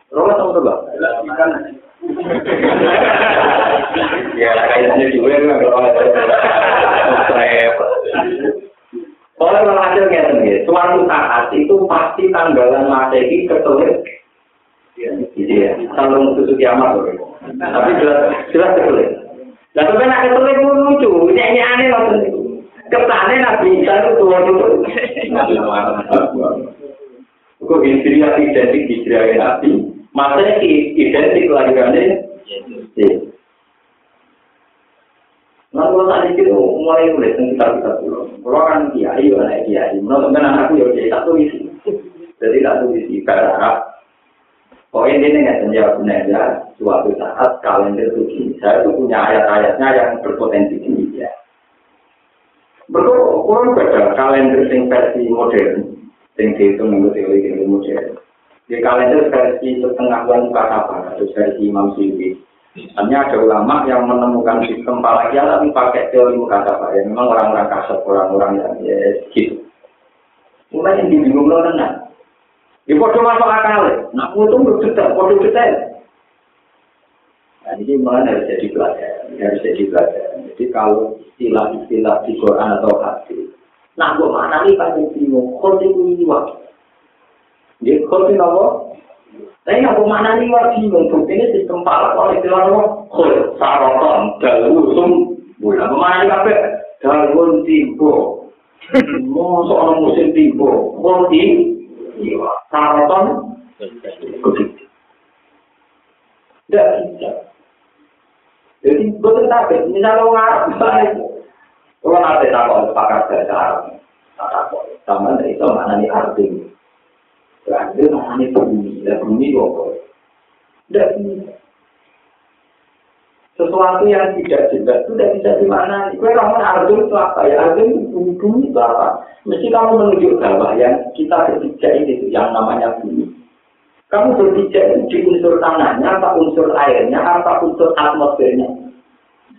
Terus sama terus. Ya, kayaknya juga nggak kalau Oleh hasil ngeten nggih, suatu saat itu pasti tanggalan Masehi ketelit. Gitu ya, kalau susu kiamat loh. Tapi jelas jelas ketelit. Nah, tapi nak ketelit lucu, ini aneh loh. Ketane Nabi Isa itu tua itu. Kok Hijriah identik Hijriah Nabi, Masehi identik kelahirannya. Nah, kalau itu mulai nulis tentang kita pulau. Kalau kan kiai, mana kiai. Menurut teman anakku ya jadi satu isi. Jadi satu isi berharap. Poin ini nggak menjawab ya. Suatu saat kalender itu gini. Saya itu punya ayat-ayatnya yang berpotensi tinggi ya. Betul, kurang beda kalender sing versi modern. Sing dihitung menurut teori modern. Di kalender versi setengah bulan kata atau versi Imam Syuuti. Hanya ada ulama yang menemukan sistem falakia tapi pakai teori mukasabah. Ya, memang orang-orang kasar, orang-orang yang ya, gitu. Mulai yang dibingung lo tenang. Di foto masuk akal, nak foto berdetail, foto detail. Nah, ini memang harus jadi pelajaran, harus jadi pelajaran. Jadi kalau istilah-istilah di Quran atau hadis, nah gue mana nih paling bingung, kau ini waktu. Dia kau apa? Tapi aku mana nih wajib untuk ini sistem palak oleh jalan apa? Kol, saroton, dalwusum, bulan kemana nih kafe? Dalwun timbo, mau seorang musim timbo, kol tim, saroton, begitu. Tidak bisa. Jadi betul tapi misalnya orang Arab baik, kalau nanti tak kalau pakar bahasa Arab, tak tahu, sama itu mana nih artinya. Berarti namanya bumi, dan bumi apa? Tidak. Sesuatu yang tidak jelas itu tidak bisa dimaknai. Kue kamu arjun itu apa ya? Arjun itu bumi, bumi itu apa? Mesti kamu menunjuk bahwa yang kita berpijak ini yang namanya bumi. Kamu berpijak itu di unsur tanahnya, apa unsur airnya, apa unsur atmosfernya.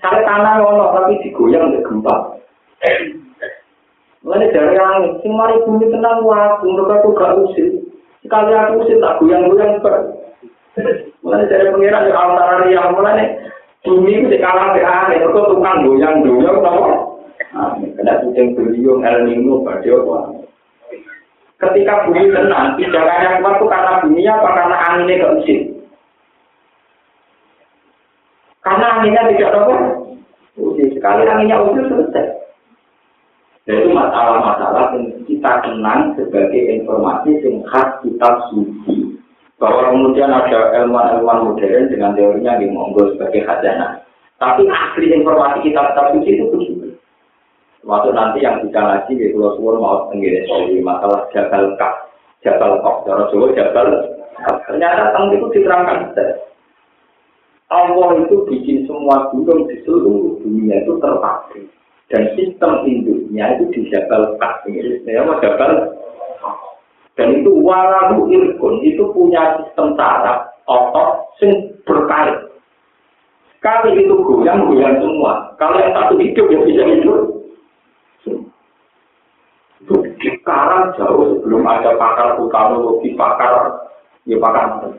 Kalau tanah ngono tapi digoyang di gempa. Mulai dari angin, mari bumi tenang waktu, mereka tuh gak usir. Sekali aku usir tak goyang-goyang ber. Mulai dari pengiran yang antara yang mulai bumi itu dikalah ke angin, mereka tukang goyang-goyang, tau? Kena kucing beliung, El Nino, apa? Ketika bumi tenang, pijakannya kuat itu karena bumi apa karena anginnya gak usir. Karena anginnya tidak apa? Usir. Sekali anginnya usir, selesai. Itu masalah-masalah yang kita kenang sebagai informasi yang khas kitab suci. Bahwa kemudian ada ilmuwan-ilmuwan modern dengan teorinya di monggo sebagai khazanah. Tapi asli informasi kitab-kitab suci itu begitu. Waktu nanti yang bisa ngaji di Pulau Suwon mau tenggiri soal masalah jabal kaf, jabal kaf, cara Jawa jabal. Ternyata tentang itu diterangkan. Allah itu bikin semua gunung di seluruh dunia itu terpatri. Dan sistem induknya itu di Jabal ya mau Jabal dan itu walau irkun itu punya sistem saraf otot sing berkait. Kali itu goyang goyang semua. Kalau yang satu hidup ya bisa hidup. Sekarang jauh sebelum ada pakar vulkanologi, pakar ya pakar.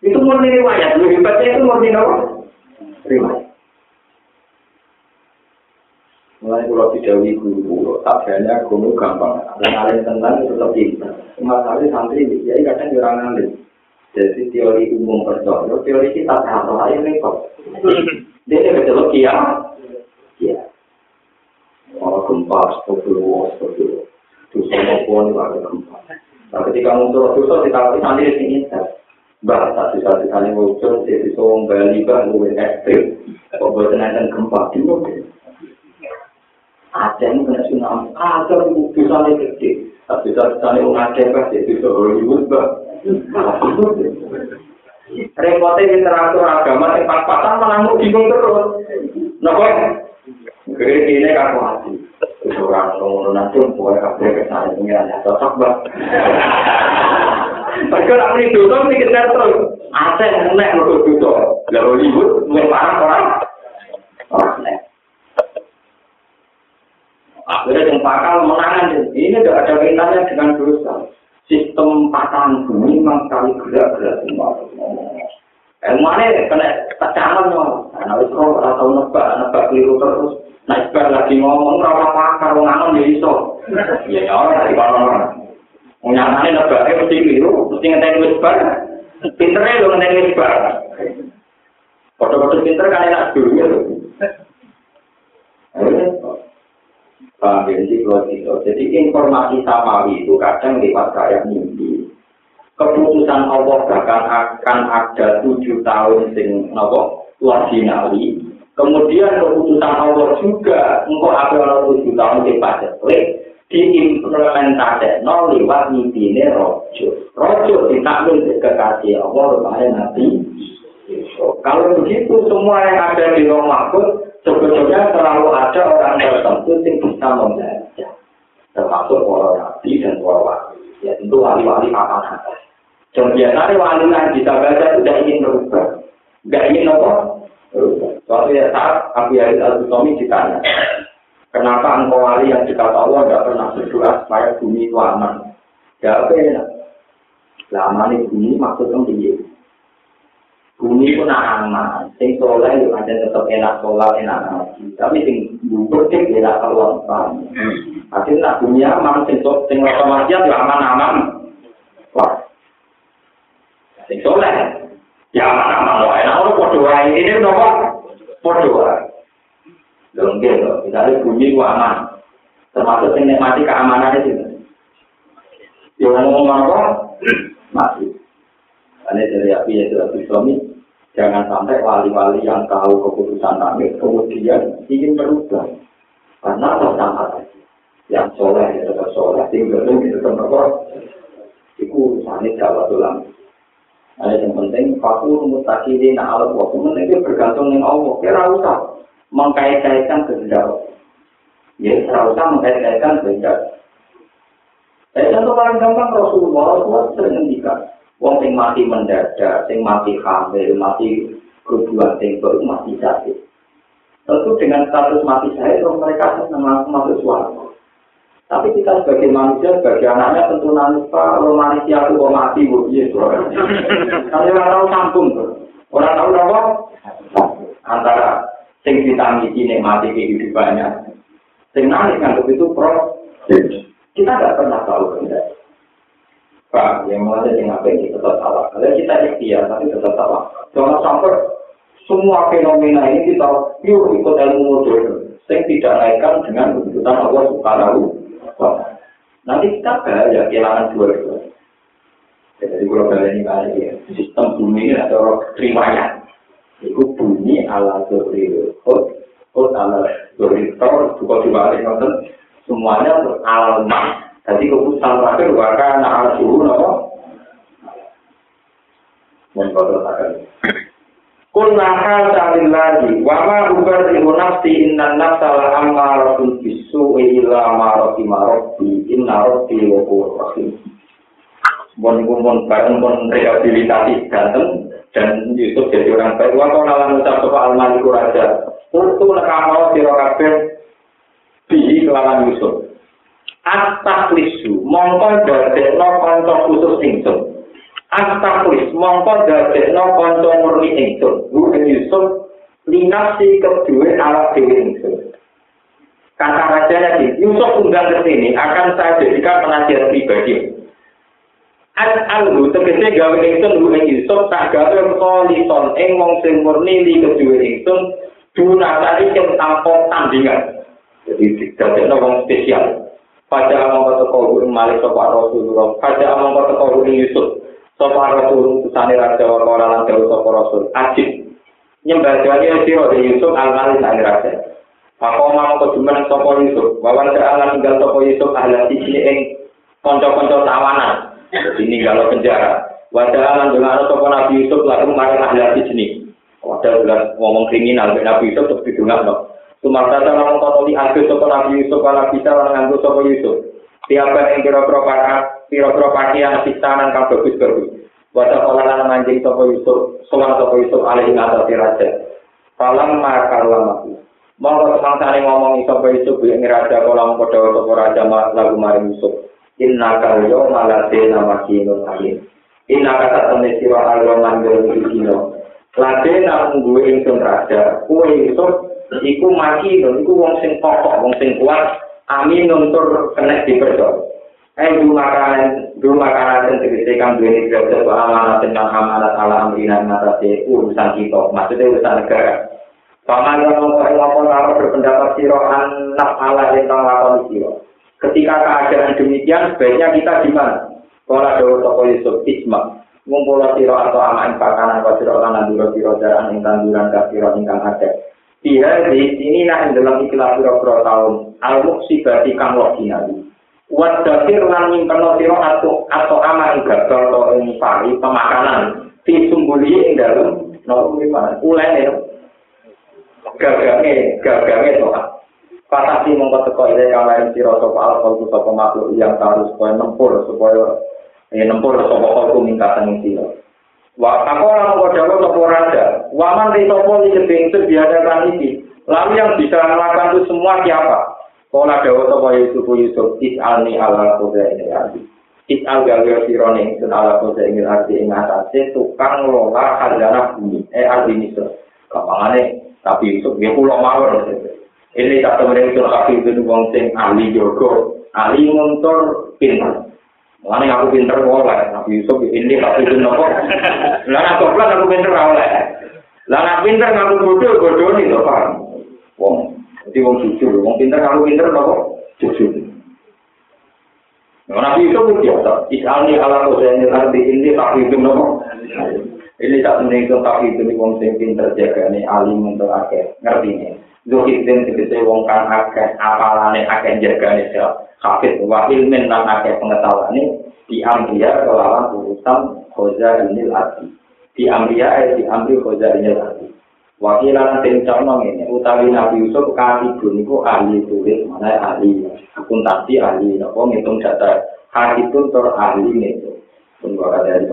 Itu murni riwayat, lebih hebatnya itu murni? Riwayat. Mulai kalau didawi guru, tabiannya guru gampang. Dan alim tentang itu lebih pintar. Masalah santri, ya kadang kurang alim. Jadi teori umum percaya, teori kita tahu aja repot. Dia ini betul kia, ya. Oh gempa, sepuluh, sepuluh. Dosa maupun ada gempa. Nah ketika muncul dosa, kita santri di sini. Mbak, satu satu kali muncul, jadi soal Bali, Mbak, gue ekstrim. Kok buat gempa, di mobil. Aceh ini kena tsunami, Aceh itu bisa gede. Tapi bisa bisa orang Aceh jadi bisa Hollywood, Mbak. Repotnya literatur agama yang pas-pasan malah mau bingung terus. Nah, kok? Gede ini kan hati. Orang ngomong nanti, pokoknya kabel kesana ini hanya cocok, Mbak. Mereka nak beli dulu, mikir terus. Aceh enak, menurut dulu. Lalu Hollywood, mulai parah orang. Orang enak. Akhirnya yang yang bakal menangan. Ini tidak ada kaitannya dengan dosa. Sistem patahan bumi memang sekali gerak-gerak semua. Ilmu ini kena tecanan no. Nah, itu kalau tahu nebak, nebak keliru terus. Nah, ibar lagi ngomong, rawa pakar, ngangon ya iso. Ya, ya, orang dari orang-orang. Nyatanya nebaknya mesti keliru, mesti ngeteni wisbar. Pinternya lo ngeteni wisbar. Foto-foto pinter kan enak dulu ya. Gitu. Jadi informasi samawi itu kadang lewat kayak mimpi. Keputusan Allah bahkan akan ada tujuh tahun sing nopo wajinali. Kemudian keputusan Allah juga engkau ada tujuh tahun sing pada diimplementasi no lewat mimpi ini rojo. Rojo ditakwil kekasih Allah rupanya nanti. Kalau begitu semua yang ada di rumah pun sebetulnya terlalu ada orang tertentu yang bisa membaca. Termasuk para nabi dan para wali. Ya tentu wali-wali apa ada. Dan biasanya wali yang bisa baca tidak ingin berubah. Tidak ingin apa? Suatu ya saat Abu Yazid al-Bustami ditanya, kenapa engkau wali yang dikata Allah tidak pernah berdoa supaya bumi itu aman? Jawabnya, lama nih bumi maksudnya begini. Bumi pun aman, sing soleh yo aja tetap enak sholat enak ngaji, tapi sing bubur sing enak keluar pan. Tapi nak bumi aman, sing sok sing otomatis yo aman aman. Wah, sing soleh ya aman aman loh, enak orang podo wae ini nopo podo wae. Lengkap loh, misalnya bumi gua aman, termasuk sing nikmati keamanan itu. Yo ngomong apa? Mati. Ini dari api ya sudah suami, jangan sampai wali-wali yang tahu keputusan kami kemudian ingin berubah. Karena apa sama. Yang soleh ya tetap soleh, tinggal itu tetap berbuat. Itu urusannya Jawa tulang. Ada yang penting, fakul mutakiri na alat waktu penting itu bergantung dengan Allah. Kira usah mengkait-kaitkan kehendak. Ya, kira usah mengkait-kaitkan kehendak. Eh, contoh paling gampang Rasulullah, Rasulullah sering ngendikan, Wong sing mati mendadak, sing mati hamil, mati kerubuhan sing baru mati sakit. Tentu dengan status mati saya, mereka senang masuk suara. Tapi kita sebagai manusia, sebagai anaknya tentu nangis pak, kalau manusia itu mau mati, bu, iya. Tapi orang tahu sambung orang tahu apa? Antara sing ditangisi ini mati kehidupannya, sing nangis kan itu pro. Kita tidak pernah tahu benar. Pak, yang mulai dari apa ini tetap salah. Kalau kita ikhtiar, tapi tetap salah. Jangan sampai semua fenomena ini kita yuk ikut ilmu modern. Yang tidak naikkan dengan keputusan Allah Subhanahu wa Nanti kita bahaya kehilangan dua itu. Jadi kalau kalian ini kali ya, sistem bumi ini ada riwayat. Itu bumi ala zuri hot, hot ala zuri tor, juga dibalik nonton. Semuanya alam Jadi keputusan terakhir warga nak suhu nopo. Mun kotor takkan. Kun nakal salil lagi, wama ubar ibu nafsi inna nafsa la ammaratun bisu ila maroti maroti inna roti wa rahim. Bon bon bareng bon rehabilitasi ganteng dan Yusuf jadi orang baik. Wa kau nalan ucap sopa al-maliku raja. Untuk nekamo sirokabeh bihi kelawan Yusuf. Astaklisu mongko dadekno kanca khusus ingsun. Astaklis mongko dadekno kanca murni ingsun. Bukan Yusuf linasi kedua ala dewi ingsun. Kata raja lagi, Yusuf undang ke sini akan saya jadikan penasihat pribadi. Al-Alhu tegese gawe ingsun lu Yusuf tak gawe kolison ing wong sing murni li kedua ingsun dunasari sing tanpa tandingan. Jadi dadekno wong spesial. Pada amang kata kau malik sopa rasulullah pada amang kata kau yusuf sopa rasul kusani raja wa kau lalang jauh sopa rasul ajib nyembah jawanya siro di yusuf al malik sani raja Aku mau kejumenang sopo Yusuf, wawan serangan tinggal sopo Yusuf ahli sini ing konco-konco tawanan. Ini kalau penjara. Wajah alam dengan sopo Nabi Yusuf lalu mari ahli sini. Wadah ngomong kriminal, Nabi Yusuf terus didungan loh. Sumarta sama mengkotoli akhir sopo Nabi Yusuf ala bisa lan nganggo sopo Yusuf. Siapa yang kira-kira pakai kira-kira pakaian sistanan kang bagus bagus. Wajah pola manjing sopo Yusuf, soal sopo Yusuf alih ngatasi raja. Falam makar lama Monggo semangsane ngomong kaya Yusuf yen raja kala mung padha sapa raja lagu maring Yusuf. Inna kal yo malate nama kino alim. Inna kata temne sira alyo manggil kino. Lade nang duwe ingsun raja, kuwe Yusuf iku mati iku wong sing pokok, wong sing kuat, amin nuntur kena dipercaya. Eh dulu makanan, dulu makanan yang tegese kang duwe iki amanat tentang amanat ala amrina ngatasi urusan kita, maksudnya urusan negara. Paman yang ngomong-ngomong kalau berpendapat siro anak Allah yang lakon siro. Ketika keadaan demikian, sebaiknya kita di mana? Kalau ada toko Yusuf Isma, ngumpul siro atau ama impakanan atau siro lan duro siro jalan ing tanduran ke siro ingkang ada. Iya di sini nah dalam ikhlas siro siro tahun al muksibati kang wakinali. Wat dasir lan nyimpen siro atau atau ama ing gagal atau ing pari pemakanan. Di sumbuli ing dalam no ulai gagange gagange doa Patasi mongko teko ile kang lain sira sapa alkohol sapa makhluk yang harus supaya nempur supaya ya nempur sapa kok mingkatan sira. Wa kakola mongko dawa sapa raja, waman ri sapa iki sebingse biadakan iki. Lalu yang bisa melakukan itu semua siapa? Kola dawa sapa Yusuf Yusuf is'alni ala koda ini arti. Is'al gawe sirone ingsun ala koda ini ing atase tukang ngelola khazanah bumi. Eh arti misro. Kapangane tapi Yusuf dia pulau mawar ini tak temen itu tapi itu wong sing ahli jogo ahli ngontor pintar Mana aku pinter oleh, Nabi Yusuf ini tapi itu nopo. Lah aku pelan aku pinter oleh. Lah nak pinter ngaku bodoh bodoh nih tuh paham. Wong, jadi wong jujur, wong pinter ngaku pinter nopo jujur. Nabi Yusuf itu biasa. Isalni ala kosaini arti ini tapi itu nopo. Ini tak itu tapi itu nih wong sing pinter jaga nih alim untuk akeh ngerti nih. Zuhid dan segede wong kang akeh apalane akeh jaga nih sel. Hafid wa ilmin dan akeh pengetahuan ini di Amria kelawan urusan khoza ini lagi. Di Amria eh di Amri khoza ini lagi. Wakilan tim conong ini utawi Nabi Yusuf katibun itu ahli tulis mana ahli akuntansi ahli nopo ngitung data hakitun ter ahli itu. Ada dari